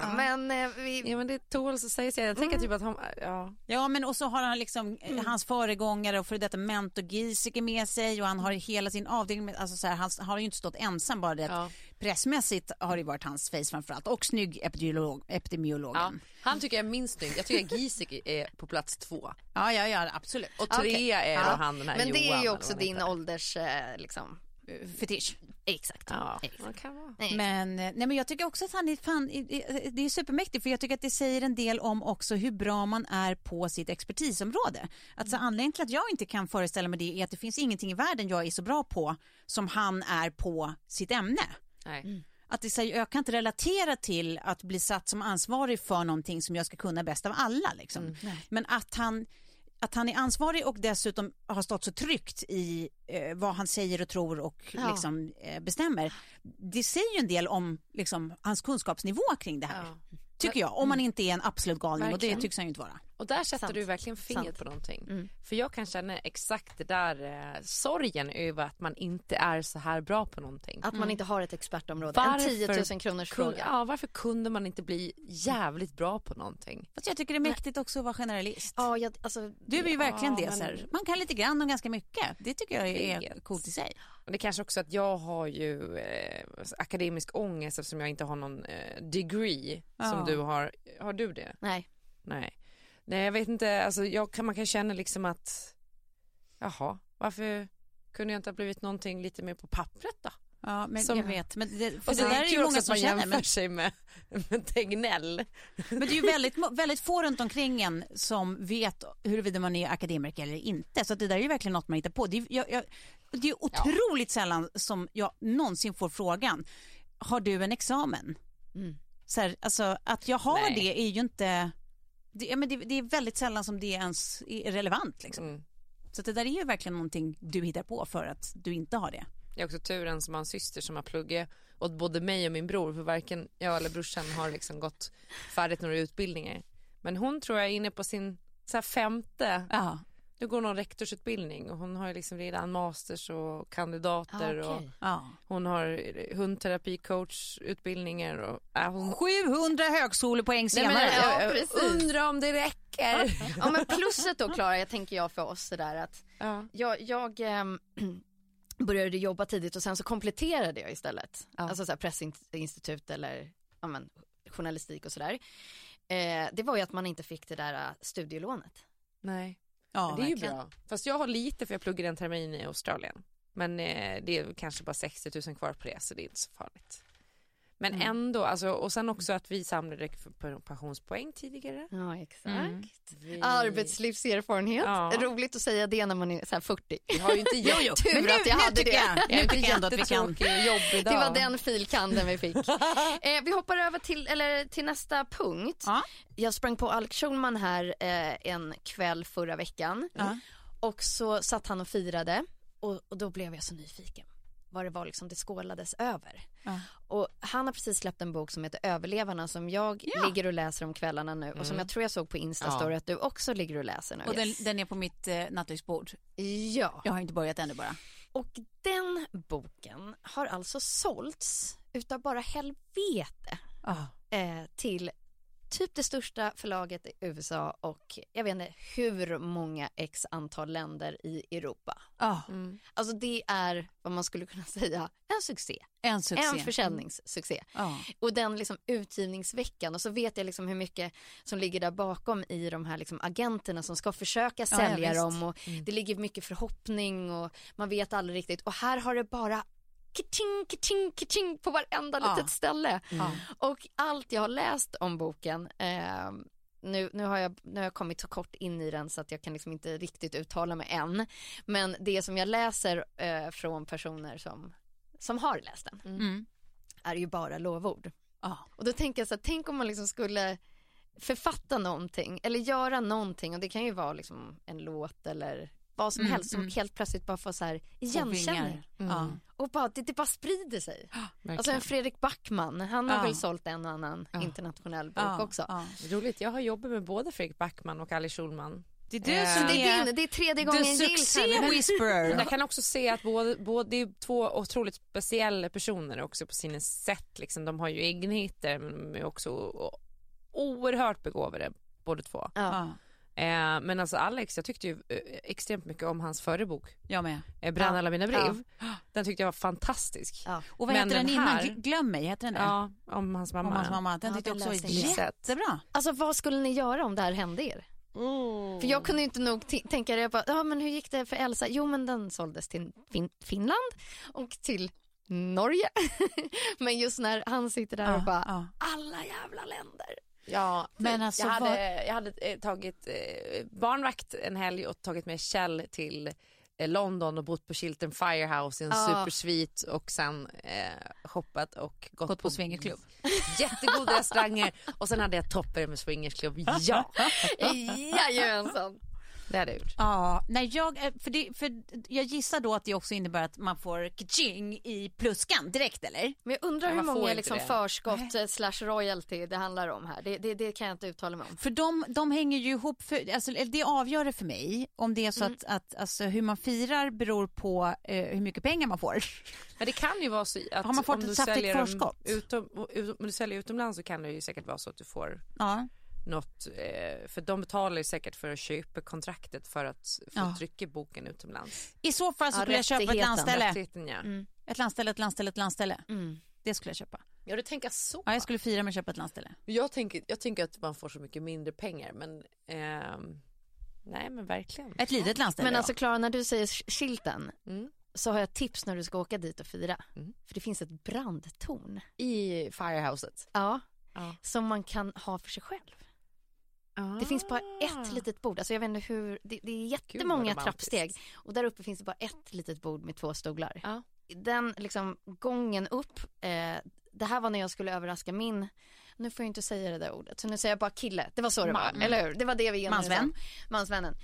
Speaker 2: Men eh, vi...
Speaker 1: Ja men det tåls att säga sig. Jag tänker typ att han, ja.
Speaker 3: Ja, men och så har han liksom eh, hans föregångare och för detta mentor Giesecke med sig och han har hela sin avdelning med, alltså så här, han har ju inte stått ensam bara det att
Speaker 1: Ja.
Speaker 3: pressmässigt har det varit hans face framförallt och snygg epidemiolog,
Speaker 1: ja.
Speaker 3: epidemiologen.
Speaker 1: Han tycker jag är minst snygg. Jag tycker Giesecke är på plats två.
Speaker 3: Ja, ja, ja, absolut.
Speaker 1: Och trea
Speaker 2: Okej.
Speaker 1: är
Speaker 2: Ja.
Speaker 1: han den här
Speaker 2: Men det är
Speaker 1: Johan
Speaker 2: ju
Speaker 1: eller
Speaker 2: också din ålders, eh, liksom.
Speaker 3: Fetisch.
Speaker 2: Exakt.
Speaker 1: Ja,
Speaker 2: Exakt.
Speaker 1: kan vara.
Speaker 3: Men, eh, nej, men jag tycker också att han är, fan, det är supermäktigt för jag tycker att det säger en del om också hur bra man är på sitt expertisområde. Alltså anledningen till att jag inte kan föreställa mig det är att det finns ingenting i världen jag är så bra på som han är på sitt ämne.
Speaker 1: Nej.
Speaker 3: Att det, säger- jag kan inte relatera till att bli satt som ansvarig för någonting som jag ska kunna bäst av alla. Liksom. Men att han, att han är ansvarig och dessutom har stått så tryggt i eh, vad han säger och tror och
Speaker 2: Ja.
Speaker 3: liksom, eh, bestämmer. Det säger ju en del om liksom, hans kunskapsnivå kring det här.
Speaker 1: Ja.
Speaker 3: Tycker jag, om man inte är en absolut galning och
Speaker 1: Verkligen.
Speaker 3: det tycks han ju inte vara.
Speaker 1: Och där sätter
Speaker 2: Sant.
Speaker 1: du verkligen fingret
Speaker 2: Sant.
Speaker 1: på någonting.
Speaker 2: Mm.
Speaker 1: För jag kan känna exakt det där eh, sorgen över att man inte är så här bra på någonting.
Speaker 2: Att man inte har ett expertområde.
Speaker 1: Varför
Speaker 2: En 10 000 kronors
Speaker 1: Kun-
Speaker 2: fråga.
Speaker 1: Ja, varför kunde man inte bli jävligt bra på någonting?
Speaker 3: Fast jag tycker det är mäktigt också att vara generalist.
Speaker 2: Ja, jag, alltså,
Speaker 3: Du är ju verkligen det.
Speaker 1: men-
Speaker 3: Så här. Man kan lite grann och ganska mycket. Det tycker jag är coolt i sig.
Speaker 1: Det kanske också att jag har ju eh, akademisk ångest eftersom jag inte har någon eh, degree
Speaker 3: Ja.
Speaker 1: som du har. Har du det?
Speaker 2: Nej.
Speaker 1: Nej. Nej, jag vet inte. Alltså, jag man kan känna liksom att jaha, varför kunde jag inte ha blivit någonting lite mer på pappret då?
Speaker 3: Ja, men
Speaker 1: Som-
Speaker 3: jag vet. Men det, för
Speaker 1: Och så
Speaker 3: det där är
Speaker 1: kul
Speaker 3: ju
Speaker 1: också
Speaker 3: många
Speaker 1: att
Speaker 3: som
Speaker 1: man
Speaker 3: känner.
Speaker 1: jämför
Speaker 3: Men,
Speaker 1: sig med, med Tegnell.
Speaker 3: men det är ju väldigt, väldigt få runt omkring en som vet huruvida man är akademiker eller inte. Så att det där är ju verkligen något man hittar på. Det är, jag, jag, det är otroligt sällan som jag någonsin får frågan, har du en examen?
Speaker 2: Mm.
Speaker 3: Så här, alltså, att jag har
Speaker 1: Nej.
Speaker 3: det är ju inte... Det, ja, men det, det är väldigt sällan som det ens är relevant. Liksom.
Speaker 1: Mm.
Speaker 3: Så det där är ju verkligen någonting du hittar på för att du inte har det.
Speaker 1: Jag har också turen som har en syster som har pluggat åt både mig och min bror för varken jag eller brorsan har liksom gått färdigt några utbildningar. Men hon tror jag är inne på sin så femte,
Speaker 3: Ja.
Speaker 1: Nu går någon rektorsutbildning och hon har liksom redan masters och kandidater
Speaker 2: Ah,
Speaker 1: och
Speaker 2: okej.
Speaker 3: Ja.
Speaker 1: hon har hundterapicoachutbildningar och äh, hon
Speaker 3: 700 högskolepoäng
Speaker 1: Nej, men
Speaker 3: senare.
Speaker 2: ja,
Speaker 1: jag, undrar om det räcker.
Speaker 2: Ja men plusset då Klara, jag tänker jag för oss sådär att
Speaker 1: ja.
Speaker 2: jag, jag ehm, började jobba tidigt och sen så kompletterade jag istället.
Speaker 1: Ja.
Speaker 2: Alltså så här pressinstitut eller ja, men, journalistik och sådär. Eh, det var ju att man inte fick det där uh, studielånet.
Speaker 1: Nej,
Speaker 3: Ja,
Speaker 1: men det är ju bra. Fast jag har lite för jag pluggar en termin i Australien. Men eh, det är kanske bara 60 000 kvar på det så det är inte så farligt. Men
Speaker 3: Mm.
Speaker 1: ändå, alltså, och sen också att vi samlade pensionspoäng tidigare.
Speaker 2: Ja exakt.
Speaker 3: Mm.
Speaker 1: Vi,
Speaker 2: Arbetslivserfarenhet.
Speaker 1: Ja.
Speaker 2: Roligt att säga det när man är så här 40.
Speaker 1: vi har ju inte
Speaker 3: Jo, jo.
Speaker 2: Tur
Speaker 3: Men nu,
Speaker 2: att jag
Speaker 3: nu
Speaker 2: hade
Speaker 3: tycker
Speaker 2: det.
Speaker 3: Jag, nu
Speaker 1: Jag är
Speaker 3: tycker jag ändå att vi kan...
Speaker 2: Det var den filkanden vi fick. eh, vi hoppar över till, eller, till nästa punkt.
Speaker 3: Ja.
Speaker 2: Jag sprang på Alec Schulman här eh, en kväll förra veckan.
Speaker 3: Ja.
Speaker 2: Och så satt han och firade och, och då blev jag så nyfiken. Vad det var liksom det skålades över.
Speaker 3: Ja.
Speaker 2: Och han har precis släppt en bok som heter Överlevarna som jag
Speaker 3: Ja.
Speaker 2: ligger och läser om kvällarna nu och som jag tror jag såg på Instastory att du också ligger och läser nu.
Speaker 3: Och den, den är på mitt eh, nattduksbord.
Speaker 2: Ja.
Speaker 3: Jag har inte börjat ännu bara.
Speaker 2: Och den boken har alltså sålts utav bara helvete
Speaker 3: Ah.
Speaker 2: eh, till typ det största förlaget i USA och jag vet inte hur många x antal länder i Europa.
Speaker 3: Ah.
Speaker 1: Mm.
Speaker 2: Alltså det är vad man skulle kunna säga en succé.
Speaker 3: En succé.
Speaker 2: En försäljningssuccé.
Speaker 3: Ja.
Speaker 2: Och den liksom utgivningsveckan och så vet jag liksom hur mycket som ligger där bakom i de här liksom agenterna som ska försöka
Speaker 3: Ja, ja,
Speaker 2: sälja
Speaker 3: visst.
Speaker 2: dem och det ligger mycket förhoppning och man vet aldrig riktigt och här har det bara kitting, kitting, kitting på varenda
Speaker 3: Ja.
Speaker 2: litet ställe.
Speaker 3: Ja.
Speaker 2: Och allt jag har läst om boken eh, nu, nu, har jag, nu har jag kommit så kort in i den så att jag kan liksom inte riktigt uttala mig än. Men det som jag läser eh, från personer som, som har läst den
Speaker 3: Mm.
Speaker 2: är ju bara lovord.
Speaker 3: Ja.
Speaker 2: Och då tänker jag så här, tänk om man liksom skulle författa någonting eller göra någonting och det kan ju vara liksom en låt eller vad som
Speaker 3: Mm,
Speaker 2: helst som
Speaker 3: mm.
Speaker 2: helt plötsligt bara får så här igenkänning.
Speaker 3: Ja.
Speaker 2: Och bara, det, det bara sprider sig.
Speaker 1: Verkligen.
Speaker 2: Alltså en Fredrik Backman, han har väl sålt en och annan internationell bok också.
Speaker 1: Roligt, jag har jobbat med både Fredrik Backman och Ali Schulman.
Speaker 3: Det är du
Speaker 1: Eh,
Speaker 3: som
Speaker 2: det är din, det är tredje gången gillt här
Speaker 3: whisperer.
Speaker 1: Jag kan också se att både, både, det är två otroligt speciella personer också på sina sätt. Liksom. De har ju egenheter men de är också oerhört begåvade båda två.
Speaker 2: Ja.
Speaker 3: Ja,
Speaker 1: Eh, men alltså Alex, jag tyckte ju eh, extremt mycket om hans förra bok,
Speaker 3: jag med.
Speaker 1: eh, Bränn
Speaker 2: Ja.
Speaker 1: alla mina brev. Den tyckte jag var fantastisk.
Speaker 2: Ja.
Speaker 3: Och vad
Speaker 1: Men
Speaker 3: heter den,
Speaker 1: den
Speaker 3: innan?
Speaker 1: här-
Speaker 3: Gl- Glöm mig, heter den det?
Speaker 1: Ja, om hans mamma.
Speaker 3: Om hans mamma. Den
Speaker 2: Ja,
Speaker 3: tyckte jag
Speaker 2: den
Speaker 3: också var jättebra.
Speaker 2: Alltså vad skulle ni göra om det här hände er? För jag kunde inte nog tänka det, jag bara, ja men hur gick det för Elsa? Jo men den såldes till fin- Finland och till Norge. men just när han sitter där och
Speaker 3: Ja,
Speaker 2: bara,
Speaker 3: ja.
Speaker 2: alla jävla länder.
Speaker 1: Ja,
Speaker 3: Men alltså,
Speaker 1: jag hade,
Speaker 3: vad-
Speaker 1: jag hade eh, tagit eh, barnvakt en helg och tagit med Kjell till eh, London och bott på Chiltern Firehouse i en
Speaker 2: Ja.
Speaker 1: supersvit och sen eh, shoppat och gått,
Speaker 3: Gått på swingersklubb.
Speaker 1: Jättegoda restauranger och sen hade jag toppen med swingersklubb. Ja,
Speaker 2: Jajamensan.
Speaker 1: Det hade jag gjort.
Speaker 3: Ja, nej jag, eh, för, det, för jag gissar då att det också innebär att man får kaching i pluskan direkt eller?
Speaker 2: Men jag undrar
Speaker 1: Ja,
Speaker 2: hur många liksom
Speaker 1: det.
Speaker 2: förskott eh, slash royalty det handlar om här. Det, det, det kan jag inte uttala mig om.
Speaker 3: För de, de hänger ju ihop, för, alltså, det avgör det för mig om det är så att, att alltså, hur man firar beror på eh, hur mycket pengar man får.
Speaker 1: Men det kan ju vara så att
Speaker 3: Har man fått
Speaker 1: om
Speaker 3: ett
Speaker 1: du säljer
Speaker 3: förskott?
Speaker 1: Utom, ut, om du säljer utomlands så kan det ju säkert vara så att du får
Speaker 3: Ja.
Speaker 1: Något, eh, för de betalar ju säkert för att köpa kontraktet för att få
Speaker 3: Ja.
Speaker 1: trycka boken utomlands.
Speaker 3: I så fall så
Speaker 2: Ja,
Speaker 3: skulle jag köpa ett landställe.
Speaker 1: Ja.
Speaker 3: Ett landställe, ett landställe, ett landställe.
Speaker 2: Mm.
Speaker 3: Det skulle jag köpa.
Speaker 1: ja, du tänker så.
Speaker 3: Ja, jag skulle fira med att köpa ett landställe.
Speaker 1: Jag, tänker, jag tänker att man får så mycket mindre pengar men ehm, nej men verkligen.
Speaker 3: Ett litet landställe
Speaker 2: Men alltså Klara, när du säger Chilton
Speaker 1: Mm.
Speaker 2: så har jag tips när du ska åka dit och fira.
Speaker 1: Mm.
Speaker 2: För det finns ett brandtorn.
Speaker 1: I firehouset.
Speaker 2: Ja.
Speaker 1: Ja.
Speaker 2: Som man kan ha för sig själv. Det finns bara ett litet bord. Alltså jag vet inte hur, det, det är jättemånga
Speaker 1: romantiskt.
Speaker 2: trappsteg. Och där uppe finns det bara ett litet bord med två stolar.
Speaker 1: Ja.
Speaker 2: Den liksom gången upp, eh, det här var när jag skulle överraska min, nu får jag inte säga det där ordet, så nu säger jag bara kille. Det var så det
Speaker 1: Man.
Speaker 2: var, eller hur? Det var det vi enades
Speaker 3: Mansvän.
Speaker 2: Mansvännen.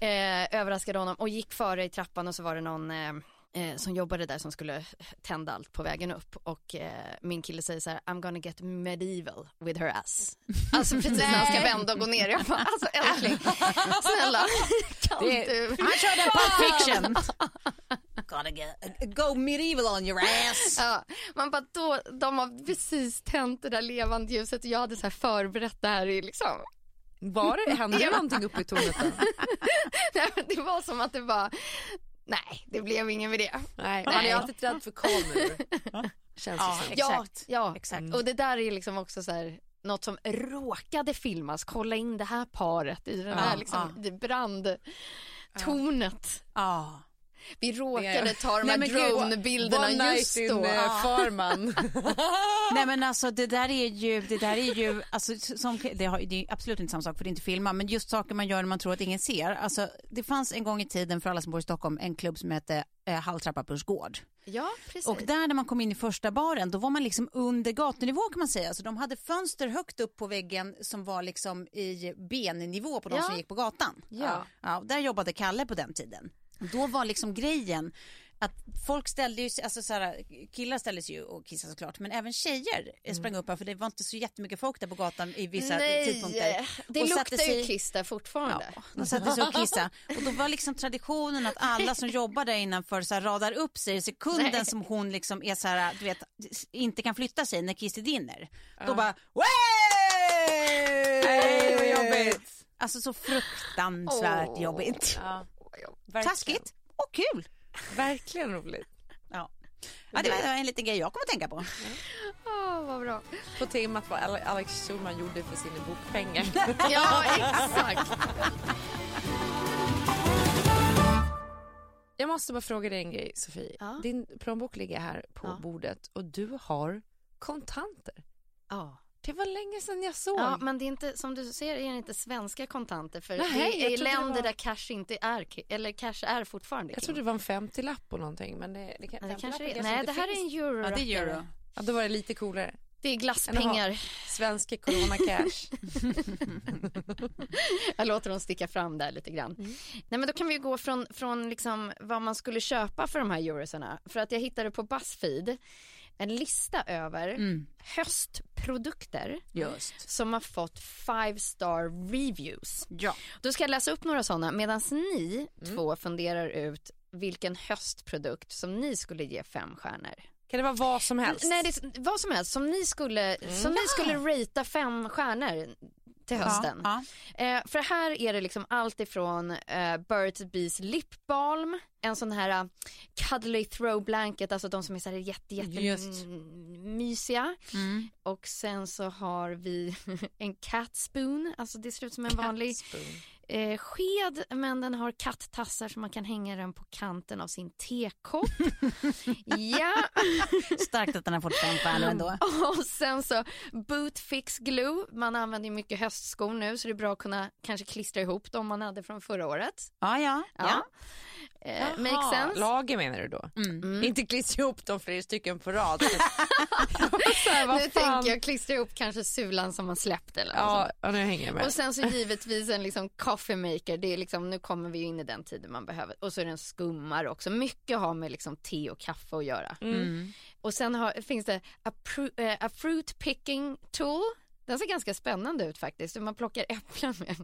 Speaker 2: Eh, överraskade honom och gick före i trappan och så var det någon eh, eh, som jobbade där som skulle tända allt på vägen upp och eh, min kille säger så här I'm gonna get medieval with her ass. Alltså precis när han ska vända och gå ner. Jag bara alltså älskling, snälla kan
Speaker 1: Det-
Speaker 2: du?
Speaker 3: Han körde Pulp Fiction. Gotta get, go medieval on your ass.
Speaker 2: Ja, man bara då, de har precis tänt det där levande ljuset och jag hade så här förberett det här i liksom
Speaker 1: Var det, hände det någonting uppe i tornet?
Speaker 2: Nej, det var som att det var nej det blev ingen med det.
Speaker 1: Nej, man är alltid rädd för kameror. Känns
Speaker 3: Ja,
Speaker 1: det som.
Speaker 2: Ja, ja.
Speaker 3: Exakt.
Speaker 2: och det där är liksom också så här något som råkade filmas, kolla in det här paret i den här
Speaker 3: Ja,
Speaker 2: liksom, i brandtornet.
Speaker 3: Ja.
Speaker 2: Vi råkade ta de här
Speaker 3: men gud,
Speaker 2: drone-bilderna
Speaker 1: One night
Speaker 2: just
Speaker 1: in
Speaker 2: då.
Speaker 1: Farman.
Speaker 3: Nej men alltså det där är ju, det där är ju, alltså, som, det, har, det är absolut inte samma sak för det är inte filma, men just saker man gör när man tror att ingen ser. Alltså, det fanns en gång i tiden för alla som bor i Stockholm en klubb som hette eh, Halltrappa gård.
Speaker 2: Ja, precis.
Speaker 3: Och där när man kom in i första baren, då var man liksom under gatunivå kan man säga. Alltså, de hade fönster högt upp på väggen som var liksom i bennivå på de
Speaker 2: Ja.
Speaker 3: som gick på gatan.
Speaker 2: Ja.
Speaker 3: Ja, där jobbade Kalle på den tiden. Då var liksom grejen att folk ställde ju sig, alltså så här, killar ställde sig ju och kissade såklart, men även tjejer mm. sprang upp här för det var inte så jättemycket folk där på gatan i vissa tidpunkter.
Speaker 2: det
Speaker 3: Och
Speaker 2: luktar
Speaker 3: sig-
Speaker 2: ju kiss där fortfarande.
Speaker 3: Ja, de satte sig och kissade. Och då var liksom traditionen att alla som jobbar där innanför så här, radar upp sig i sekunden
Speaker 2: Nej.
Speaker 3: som hon liksom är så här, du vet, inte kan flytta sig när kisset rinner. Då bara,
Speaker 1: Nej, vad jobbigt.
Speaker 3: Alltså så fruktansvärt
Speaker 2: Åh.
Speaker 3: jobbigt.
Speaker 1: Ja,
Speaker 3: Taskigt och kul.
Speaker 1: Verkligen roligt.
Speaker 3: Ja. ja, det var en liten grej jag kommer att tänka på.
Speaker 2: Åh, vad bra.
Speaker 1: På temat vad Ale- Alex Schulman gjorde för sina bokpengar.
Speaker 2: Ja, exakt.
Speaker 1: Jag måste bara fråga dig en grej Sofie.
Speaker 2: Ja.
Speaker 1: Din plånbok ligger här på
Speaker 2: Ja.
Speaker 1: bordet och du har kontanter.
Speaker 2: Ja.
Speaker 1: Det var länge sedan jag såg.
Speaker 2: Ja, men det är inte, som du ser är det inte svenska kontanter för
Speaker 1: Nej,
Speaker 2: det är
Speaker 1: trodde det
Speaker 2: länder
Speaker 1: var-
Speaker 2: där cash inte är, eller cash är fortfarande
Speaker 1: jag trodde det var en 50-lapp och någonting men det, det, kan,
Speaker 2: det
Speaker 1: 50-lappen
Speaker 2: kanske är, nej det här
Speaker 1: finns.
Speaker 2: är en euro.
Speaker 3: Ja, det gör du.
Speaker 1: Ja, då var det lite coolare.
Speaker 2: Det är glasspengar.
Speaker 1: Svenska Corona Cash.
Speaker 2: Jag låter dem sticka fram där lite grann. Nej men då kan vi gå från, från liksom vad man skulle köpa för de här eurosarna. För att jag hittade på Buzzfeed en lista över höstprodukter
Speaker 3: Just.
Speaker 2: som har fått five star reviews.
Speaker 3: Ja.
Speaker 2: Då ska jag läsa upp några sådana medan ni två funderar ut vilken höstprodukt som ni skulle ge fem stjärnor.
Speaker 1: Kan det vara vad som helst?
Speaker 2: Nej, det vad som helst som ni skulle, som ni skulle ratea fem stjärnor till hösten.
Speaker 3: Ja,
Speaker 2: Eh, för här är det liksom allt ifrån eh, Birds Bees lip balm, en sån här uh, cuddly throw blanket, alltså de som är så här jätte, jätte
Speaker 1: Just.
Speaker 2: mysiga.
Speaker 3: Mm.
Speaker 2: Och sen så har vi en cat spoon, alltså det ser ut som en vanlig eh, sked men den har kattassar så man kan hänga den på kanten av sin tekopp. ja,
Speaker 3: Starkt att den har fått fem stjärnor ändå.
Speaker 2: och sen så boot fix glue, man använder ju mycket höstskor nu så det är bra att kunna kanske klistra ihop dem man hade från förra året.
Speaker 3: Ja, ja.
Speaker 2: Ja.
Speaker 3: ja.
Speaker 2: Eh, make sense.
Speaker 1: Lager menar du då?
Speaker 3: Mm.
Speaker 1: Inte klistra ihop dem flera stycken på rad. här, vad
Speaker 2: nu
Speaker 1: fan?
Speaker 2: tänker jag klistra ihop kanske sulan som man släppt eller något
Speaker 1: Ja, ja, nu hänger jag med.
Speaker 2: Och sen så givetvis en liksom coffee maker, det är liksom, nu kommer vi ju in i den tiden man behöver. Och så är det en skummare också, mycket har med liksom te och kaffe att göra.
Speaker 3: Mm.
Speaker 2: Och sen har, finns det a, pru, eh, a fruit picking tool. Den ser ganska spännande ut faktiskt, hur man plockar äpplen med.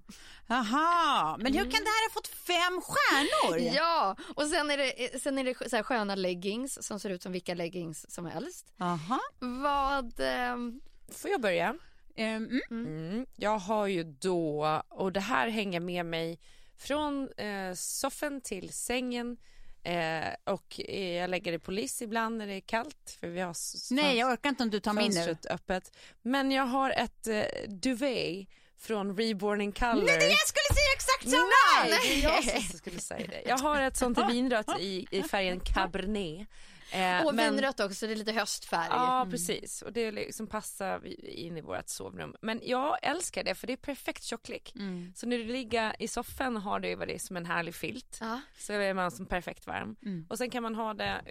Speaker 3: Jaha, men hur kan det här ha fått fem stjärnor?
Speaker 2: Ja, och sen är det, sen är det så här sköna leggings som ser ut som vilka leggings som helst.
Speaker 3: Jaha.
Speaker 2: Vad, ehm,
Speaker 1: Får jag börja?
Speaker 3: Ehm, mm.
Speaker 1: Mm. Jag har ju då, och det här hänger med mig från eh, soffan till sängen eh, och eh, jag lägger det på liss ibland när det är kallt för vi har
Speaker 3: Nej, jag orkar inte om du tar min nu.
Speaker 1: öppet. Men jag har ett eh, duvet från Reborn in Color.
Speaker 3: Nej, jag skulle säga exakt samma!
Speaker 1: Nej, det är jag som skulle säga det. Jag har ett sånt i vinrött i, i färgen Cabernet. Eh,
Speaker 2: och
Speaker 1: men-
Speaker 2: vinrött också, det är lite höstfärg.
Speaker 1: Ja precis och det liksom passar in i vårt sovrum. Men jag älskar det för det är perfekt tjocklek.
Speaker 3: Mm.
Speaker 1: Så när du ligger i soffan har du det som en härlig filt.
Speaker 2: Ja.
Speaker 1: Så är man som perfekt varm.
Speaker 3: Mm.
Speaker 1: Och sen kan man ha det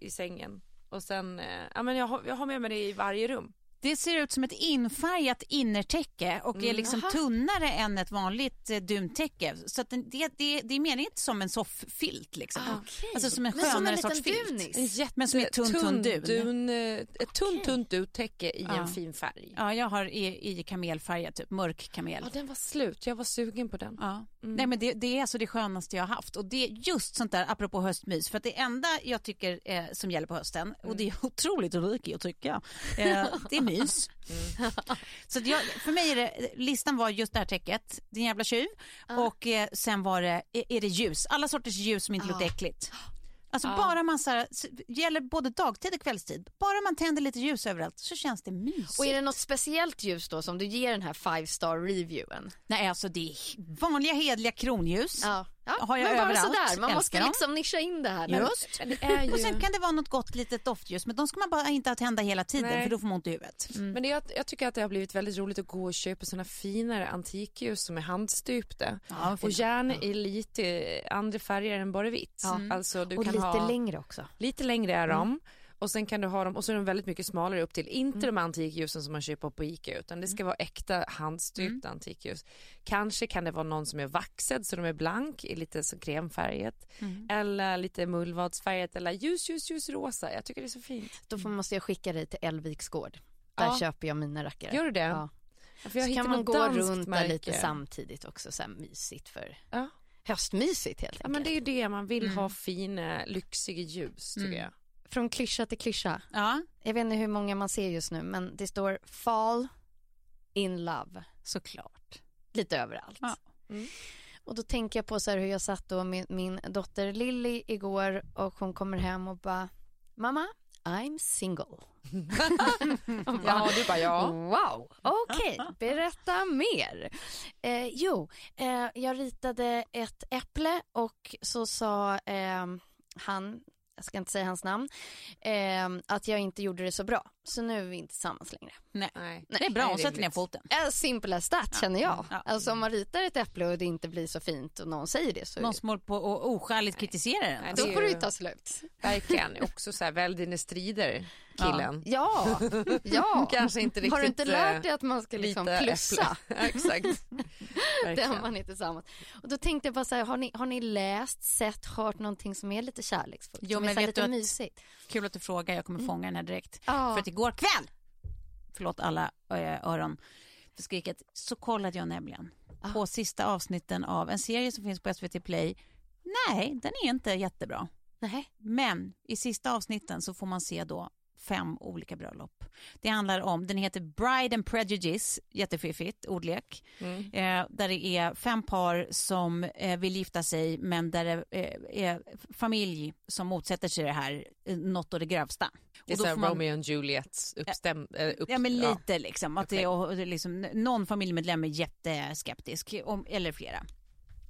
Speaker 1: i sängen. Och sen, eh, ja men jag har, jag har med mig det i varje rum.
Speaker 3: Det ser ut som ett infärgat innertäcke och är liksom
Speaker 2: Aha.
Speaker 3: tunnare än ett vanligt eh, duntäcke. Så att det, det, det är meningen inte som en sofffilt liksom.
Speaker 2: Okej.
Speaker 3: Alltså som en
Speaker 2: Men som en
Speaker 3: skönare
Speaker 2: liten
Speaker 3: sorts filt.
Speaker 1: jätte,
Speaker 3: Men som är tunn, tunn dun.
Speaker 1: dun eh, ett tunt tunt duntäcke i
Speaker 3: Ja.
Speaker 1: en fin färg.
Speaker 3: Ja, jag har i, i kamelfärg, typ mörk kamel.
Speaker 1: Ja den var slut, jag var sugen på den.
Speaker 3: Ja. Nej, men det, det är alltså det skönaste jag har haft. Och det är just sånt där, apropå höstmys, för att det enda jag tycker eh, som gäller på hösten, och det är otroligt rikt att tycka, eh, det är mys. Så att jag, för mig är det, listan var just det här täcket, din jävla tjuv, och eh, sen var det, är, är det ljus, alla sorters ljus som inte luktar äckligt. Alltså bara man så här, gäller både dagtid och kvällstid, bara man tänder lite ljus överallt så känns det mysigt.
Speaker 2: Och är det något speciellt ljus då som du ger den här five star reviewen?
Speaker 3: Nej alltså det är vanliga hedliga kronljus.
Speaker 2: Ja, ja.
Speaker 3: Har jag
Speaker 2: men bara
Speaker 3: överallt.
Speaker 2: sådär, man måste
Speaker 3: dem.
Speaker 2: liksom nischa in det här.
Speaker 3: Just.
Speaker 1: Det ju...
Speaker 3: Och sen kan det vara något gott litet doftljus men de ska man bara inte ha tända hela tiden
Speaker 1: Nej.
Speaker 3: för då får man ont i huvudet.
Speaker 1: Men det, jag, jag tycker att det har blivit väldigt roligt att gå och köpa såna finare antikljus som är handstupta.
Speaker 3: Ja,
Speaker 1: och gärna i lite andra färger än bara vitt.
Speaker 2: Ja.
Speaker 1: Alltså du
Speaker 2: Och
Speaker 1: kan
Speaker 2: lite
Speaker 1: ha,
Speaker 2: längre också.
Speaker 1: lite längre är de. Och sen kan du ha dem och så är de väldigt mycket smalare upp till. Inte de antikljusen som man köper på Ica utan det ska vara äkta handstupta antikljus. Kanske kan det vara någon som är vaxad så de är blank i lite så kremfärget. Eller lite mullvadsfärget eller ljus ljus ljus rosa. Jag tycker det är så fint.
Speaker 2: Då får, måste jag skicka dig till Älviks gård. Där
Speaker 1: Ja.
Speaker 2: köper jag mina rackare.
Speaker 1: Gör du det?
Speaker 2: Ja.
Speaker 1: För jag
Speaker 2: Så kan man gå runt där lite samtidigt också, så här mysigt för
Speaker 1: Ja.
Speaker 2: höstmysigt helt
Speaker 1: Ja
Speaker 2: enkelt.
Speaker 1: men det är ju det man vill ha fina lyxiga ljus tycker jag.
Speaker 2: Från klyscha till klyscha.
Speaker 3: Ja,
Speaker 2: Jag vet inte hur många man ser just nu men det står fall in love
Speaker 3: såklart.
Speaker 2: lite överallt.
Speaker 3: Ja.
Speaker 1: Mm.
Speaker 2: Och då tänker jag på så hur jag satt då med min dotter Lilly igår och hon kommer hem och bara mamma I'm single.
Speaker 1: Ja du bara ja.
Speaker 2: Wow, okej, berätta mer. Eh, jo, eh, jag ritade ett äpple och så sa eh, han, jag ska inte säga hans namn, eh, att jag inte gjorde det så bra. Så nu är vi inte tillsammans längre.
Speaker 3: Nej.
Speaker 1: Nej.
Speaker 3: Det är bra, hon sätter ner foten.
Speaker 2: Simple as that känner jag.
Speaker 3: Ja.
Speaker 2: Alltså om man ritar ett äpple och det inte blir så fint och någon säger det så
Speaker 3: Någon som håller på och oskäligt kritiserar den.
Speaker 1: Nej,
Speaker 2: då får det
Speaker 1: ju-
Speaker 2: ta slut.
Speaker 1: Verkligen, också så här välj dina strider. killen.
Speaker 2: Ja, ja.
Speaker 1: Kanske inte riktigt.
Speaker 2: Har du inte
Speaker 1: eh,
Speaker 2: lärt dig att man ska liksom plussa?
Speaker 1: Ja, Exakt.
Speaker 2: Det har man är tillsammans. Och då tänkte jag bara så här, har ni, har ni läst, sett, hört någonting som är lite kärleksfullt?
Speaker 3: Jo,
Speaker 2: som är
Speaker 3: men vet
Speaker 2: lite
Speaker 3: du att-
Speaker 2: mysigt?
Speaker 3: Kul att du frågar, jag kommer fånga den här direkt.
Speaker 2: Ja.
Speaker 3: För att igår kväll, förlåt alla eh, öron för skriket, så kollade jag nämligen på sista avsnitten av en serie som finns på SVT Play. Nej, den är inte jättebra.
Speaker 2: Nej.
Speaker 3: Men i sista avsnitten så får man se då fem olika bröllop. Det handlar om, den heter Bride and Prejudice, jättefiffigt, ordlek. Eh, där det är fem par som eh, vill gifta sig men där det eh, är familj som motsätter sig det här eh, något och det grövsta.
Speaker 1: Det är
Speaker 3: Och då
Speaker 1: såhär
Speaker 3: får man-
Speaker 1: Romeo och Juliet uppstäm... eh, upp,
Speaker 3: Ja men lite liksom, att det, och, det är liksom, någon familjemedlem är jätteskeptisk, om, eller flera.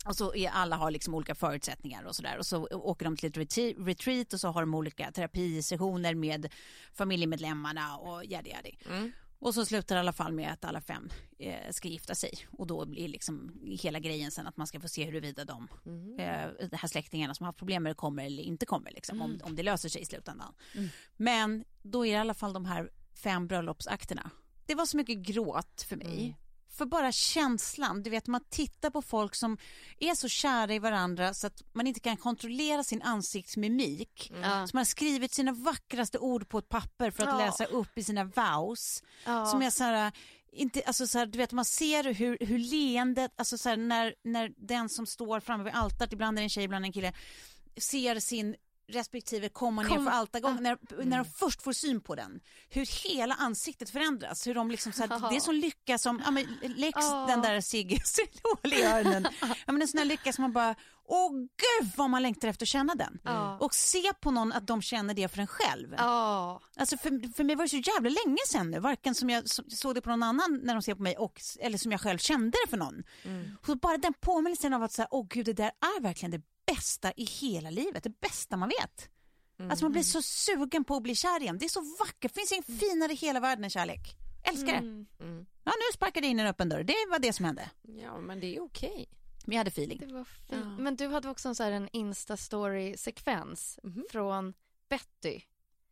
Speaker 3: Och så är alla har liksom olika förutsättningar och sådär och så åker de till ett retreat, och så har de olika terapisessioner med familjemedlemmarna och yadi yadi. Och så slutar det i alla fall med att alla fem eh, ska gifta sig och då blir liksom hela grejen sen att man ska få se huruvida de, eh, de här släktingarna som har haft problem med det kommer eller inte kommer liksom, om, om det löser sig i slutändan. Men då är det i alla fall de här fem bröllopsakterna. Det var så mycket gråt för mig. För bara känslan, du vet man tittar på folk som är så kära i varandra så att man inte kan kontrollera sin ansiktsmimik.
Speaker 2: Mm.
Speaker 3: Man har skrivit sina vackraste ord på ett papper för att
Speaker 2: Ja.
Speaker 3: läsa upp i sina vows.
Speaker 2: Ja.
Speaker 3: Som är så här, inte, alltså så här, du vet man ser hur, hur leendet, alltså så här, när, när den som står framme vid altaret, ibland är det en tjej, ibland en kille, ser sin respektive komma ner
Speaker 2: Kom-
Speaker 3: för altargången, när, när de först får syn på den, hur hela ansiktet förändras, hur de liksom så här, det är sån lycka som, ja men Lex
Speaker 2: Ja.
Speaker 3: den där Sigge i öronen, ja men en sån här lycka som man bara, åh gud vad man längtar efter att känna den.
Speaker 2: Ja.
Speaker 3: Och se på någon att de känner det för en själv.
Speaker 2: Ja.
Speaker 3: Alltså för, för mig var det så jävla länge sedan nu, varken som jag så- såg det på någon annan när de ser på mig och, eller som jag själv kände det för någon. Så bara den påminnelsen av att säga, åh gud det där är verkligen det bästa i hela livet, det bästa man vet. Alltså man blir så sugen på att bli kär igen, det är så vackert, det finns inget finare i hela världen än kärlek. Älskar det. Ja nu sparkade jag in en öppen dörr, det var det som hände.
Speaker 1: Ja men det är okej.
Speaker 3: Vi hade feeling.
Speaker 2: Det var fint. Men du hade också en, så här, en Insta-story-sekvens från Betty.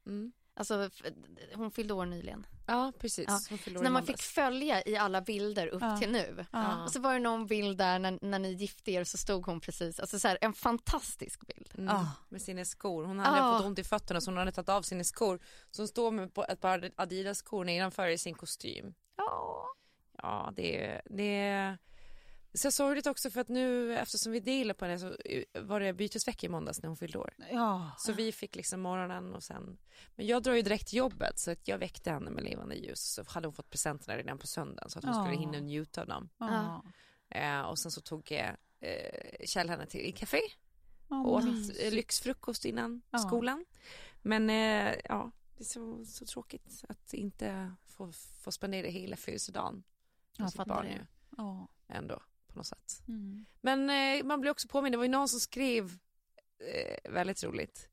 Speaker 1: Mm.
Speaker 2: Alltså, hon fyllde år nyligen.
Speaker 1: Ja precis.
Speaker 2: Ja.
Speaker 1: Hon
Speaker 2: Så när man fick följa i alla bilder upp
Speaker 3: Ja.
Speaker 2: till nu.
Speaker 3: Ja.
Speaker 2: Och så var det någon bild där när, när ni gifte er så stod hon precis, alltså så här, en fantastisk bild.
Speaker 1: Mm.
Speaker 3: Ah.
Speaker 1: Med sina skor. Hon hade
Speaker 2: Ah.
Speaker 1: fått ont i fötterna så hon hade tagit av sina skor. Så hon står med på ett par Adidas skor nedanför i sin kostym.
Speaker 2: Ja.
Speaker 1: Ja det det är så sorgligt också för att nu eftersom vi delar på det så var det bytesvecka i måndags när hon fyllde år.
Speaker 3: Ja.
Speaker 1: Så vi fick liksom morgonen och sen, men jag drar ju direkt till jobbet så att jag väckte henne med levande ljus så hade hon fått presenterna redan på söndagen så att hon skulle
Speaker 3: Ja.
Speaker 1: hinna njuta av dem.
Speaker 3: Ja.
Speaker 1: Eh, och sen så tog eh, eh, Kjell henne till café
Speaker 3: Ja,
Speaker 1: och åt
Speaker 3: mysigt.
Speaker 1: eh, lyxfrukost innan skolan. Men eh, ja, det är så, så tråkigt att inte få, få spendera hela födelsedagen med sitt barn
Speaker 3: det.
Speaker 1: ju, ändå på något sätt.
Speaker 3: Mm.
Speaker 1: Men eh, man blir också påmind, det var ju någon som skrev eh, väldigt roligt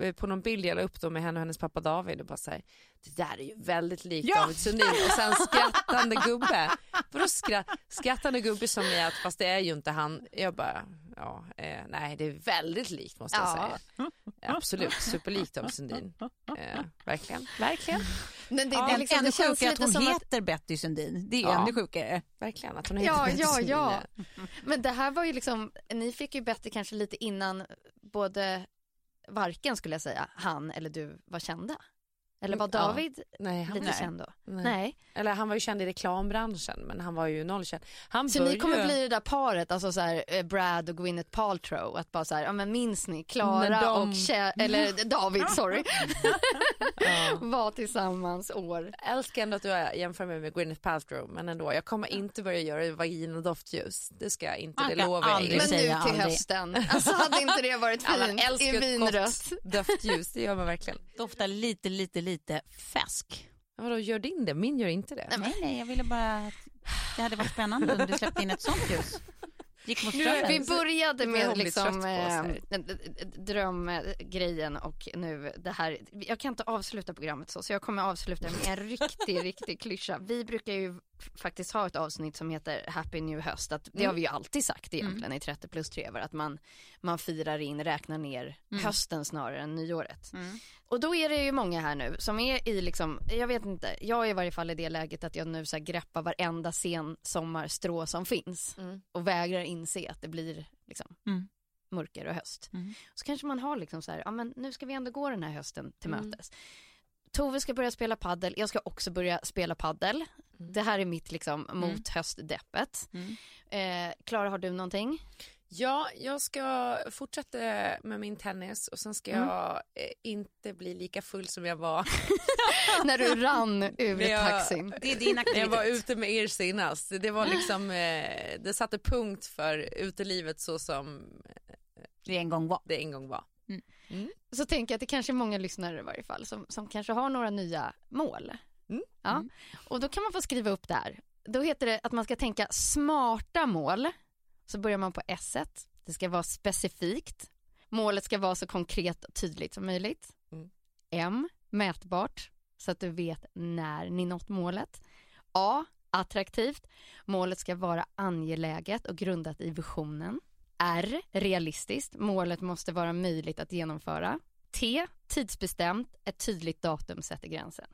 Speaker 1: eh, på någon bild jag la upp då med henne och hennes pappa David och bara säger det där är ju väldigt likt
Speaker 3: Ja!
Speaker 1: David Sundin och sen skrattande gubbe. Vadå skratt, skrattande gubbe som i att fast det är ju inte han. Jag bara ja, eh, nej det är väldigt likt måste jag
Speaker 2: Ja.
Speaker 1: säga. Absolut, superlikt David Sundin. Eh, verkligen, verkligen,
Speaker 2: Men det,
Speaker 1: Ja,
Speaker 2: det, är liksom,
Speaker 3: ännu
Speaker 2: det känns
Speaker 3: sjukare att hon
Speaker 2: som att
Speaker 3: heter Betty Sundin. Det är
Speaker 1: Ja.
Speaker 3: ännu sjukare.
Speaker 1: verkligen att hon heter
Speaker 2: Ja,
Speaker 1: David
Speaker 2: ja,
Speaker 1: Sundin.
Speaker 2: ja. Men det här var ju liksom, ni fick ju Betty kanske lite innan både, varken skulle jag säga, han eller du var kända. Eller var
Speaker 1: Ja.
Speaker 2: David
Speaker 1: Nej, han,
Speaker 2: lite
Speaker 1: nej.
Speaker 2: känd då?
Speaker 1: Nej.
Speaker 2: Nej.
Speaker 1: Eller han var ju känd i reklambranschen men han var ju nollkänd. Han
Speaker 2: Så ni kommer bli det där paret, alltså så här, eh, Brad och Gwyneth Paltrow, att bara så här, ja men minns ni, Klara
Speaker 1: de-
Speaker 2: och Kjell, eller David, sorry, var tillsammans år.
Speaker 1: Jag älskar ändå att du jämför mig med Gwyneth Paltrow men ändå, jag kommer inte börja göra vaginadoftljus. Det ska jag inte, det lovar jag.
Speaker 2: Men nu till
Speaker 3: aldrig.
Speaker 2: hösten, alltså hade inte det varit
Speaker 1: Alla
Speaker 2: fint
Speaker 1: älskar
Speaker 2: i vinrött?
Speaker 1: doftljus, det gör man verkligen.
Speaker 3: Doftar lite, lite, lite färsk.
Speaker 1: Ja, Vadå, gör din det? Min gör inte det.
Speaker 3: Nej, nej, jag ville bara det hade varit spännande om du släppte in ett sånt ljus. Gick mot
Speaker 2: Nu,
Speaker 3: strömmen.
Speaker 2: vi började med liksom, eh, d- drömgrejen och nu det här. Jag kan inte avsluta programmet så, så jag kommer avsluta med en riktig, riktig klyscha. Vi brukar ju faktiskt ha ett avsnitt som heter Happy New Höst. Att det har vi ju alltid sagt egentligen i 30 plus trevar att man, man firar in, räknar ner hösten snarare än nyåret. Och då är det ju många här nu som är i liksom, jag vet inte, jag är i varje fall i det läget att jag nu så här greppar varenda sen sommarstrå som finns och vägrar inse att det blir liksom
Speaker 3: Mm.
Speaker 2: mörker och höst.
Speaker 3: Mm.
Speaker 2: Så kanske man har liksom så här, ja men nu ska vi ändå gå den här hösten till mötes. Tove ska börja spela paddel, jag ska också börja spela paddel. Det här är mitt liksom mot höstdeppet.
Speaker 3: Mm.
Speaker 2: Eh, Klara, har du någonting?
Speaker 1: Ja, jag ska fortsätta med min tennis och sen ska
Speaker 2: Mm.
Speaker 1: jag eh, inte bli lika full som jag var
Speaker 2: När du rann ur
Speaker 1: jag-
Speaker 2: taxin.
Speaker 3: Det är din
Speaker 1: när jag var
Speaker 3: aktivitet.
Speaker 1: ute med er senast. Det var liksom, eh, det satte punkt för utelivet så som
Speaker 3: Det en gång var.
Speaker 1: det en gång var.
Speaker 2: Så tänker jag att det kanske är många lyssnare i varje fall som, som kanske har några nya mål.
Speaker 1: Mm.
Speaker 2: Ja. Och då kan man få skriva upp där. Då heter det att man ska tänka smarta mål. Så börjar man på S. Det ska vara specifikt. Målet ska vara så konkret och tydligt som möjligt.
Speaker 1: Mm.
Speaker 2: M. Mätbart. Så att du vet när ni nått målet. A. Attraktivt. Målet ska vara angeläget och grundat i visionen. R. Realistiskt. Målet måste vara möjligt att genomföra. T. Tidsbestämt. Ett tydligt datum sätter gränsen.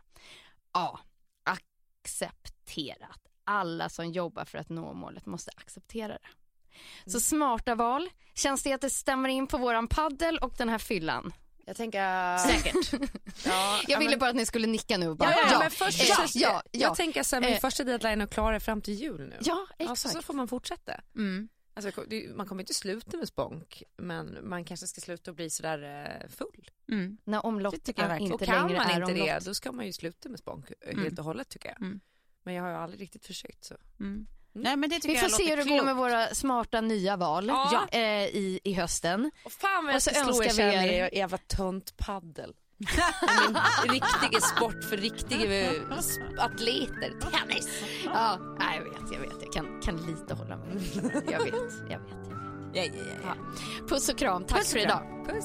Speaker 2: A. Accepterat. Alla som jobbar för att nå målet måste acceptera det. Så smarta val. Känns det att det stämmer in på våran paddel och den här fyllan?
Speaker 1: Jag tänker...
Speaker 2: Säkert.
Speaker 1: Ja,
Speaker 2: Jag ville
Speaker 1: men-
Speaker 2: bara att ni skulle nicka nu bara,
Speaker 1: Ja, ja, men först,
Speaker 2: ja, ja, ja.
Speaker 1: Jag tänker så här, min
Speaker 2: Eh.
Speaker 1: första deadline är det fram till jul nu.
Speaker 2: Ja,
Speaker 1: Alltså, så
Speaker 2: exakt.
Speaker 1: får man fortsätta.
Speaker 3: Mm.
Speaker 1: Alltså, det- man kommer inte sluta med spånk, men man kanske ska sluta och bli sådär eh, full.
Speaker 3: Mm.
Speaker 2: När omloppet
Speaker 3: tycker jag verkligen.
Speaker 2: inte
Speaker 1: och kan
Speaker 2: längre
Speaker 1: man
Speaker 2: är
Speaker 1: inte det, då ska man ju sluta med spånk eh, helt
Speaker 3: Mm.
Speaker 1: och hållet tycker jag.
Speaker 3: Mm.
Speaker 1: Men jag har ju aldrig riktigt försökt så.
Speaker 3: Mm. Nej men det tycker
Speaker 2: Vi får
Speaker 3: jag
Speaker 2: se hur det går med
Speaker 3: klokt.
Speaker 2: våra smarta nya val
Speaker 1: Ja.
Speaker 2: eh, i, i hösten.
Speaker 1: Och fan vad
Speaker 2: Och så
Speaker 1: jag ska slå er
Speaker 2: önskar vi
Speaker 1: kärlek
Speaker 2: er-
Speaker 1: jävla tönt paddel. Min riktiga sport för riktiga atleter, tennis.
Speaker 2: Ja, nej, jag vet, jag vet. Jag kan, kan lite hålla med. Jag vet, jag vet.
Speaker 1: Ja, ja, ja, ja.
Speaker 2: Puss och kram. Tack
Speaker 1: Puss
Speaker 2: för idag.
Speaker 1: Puss.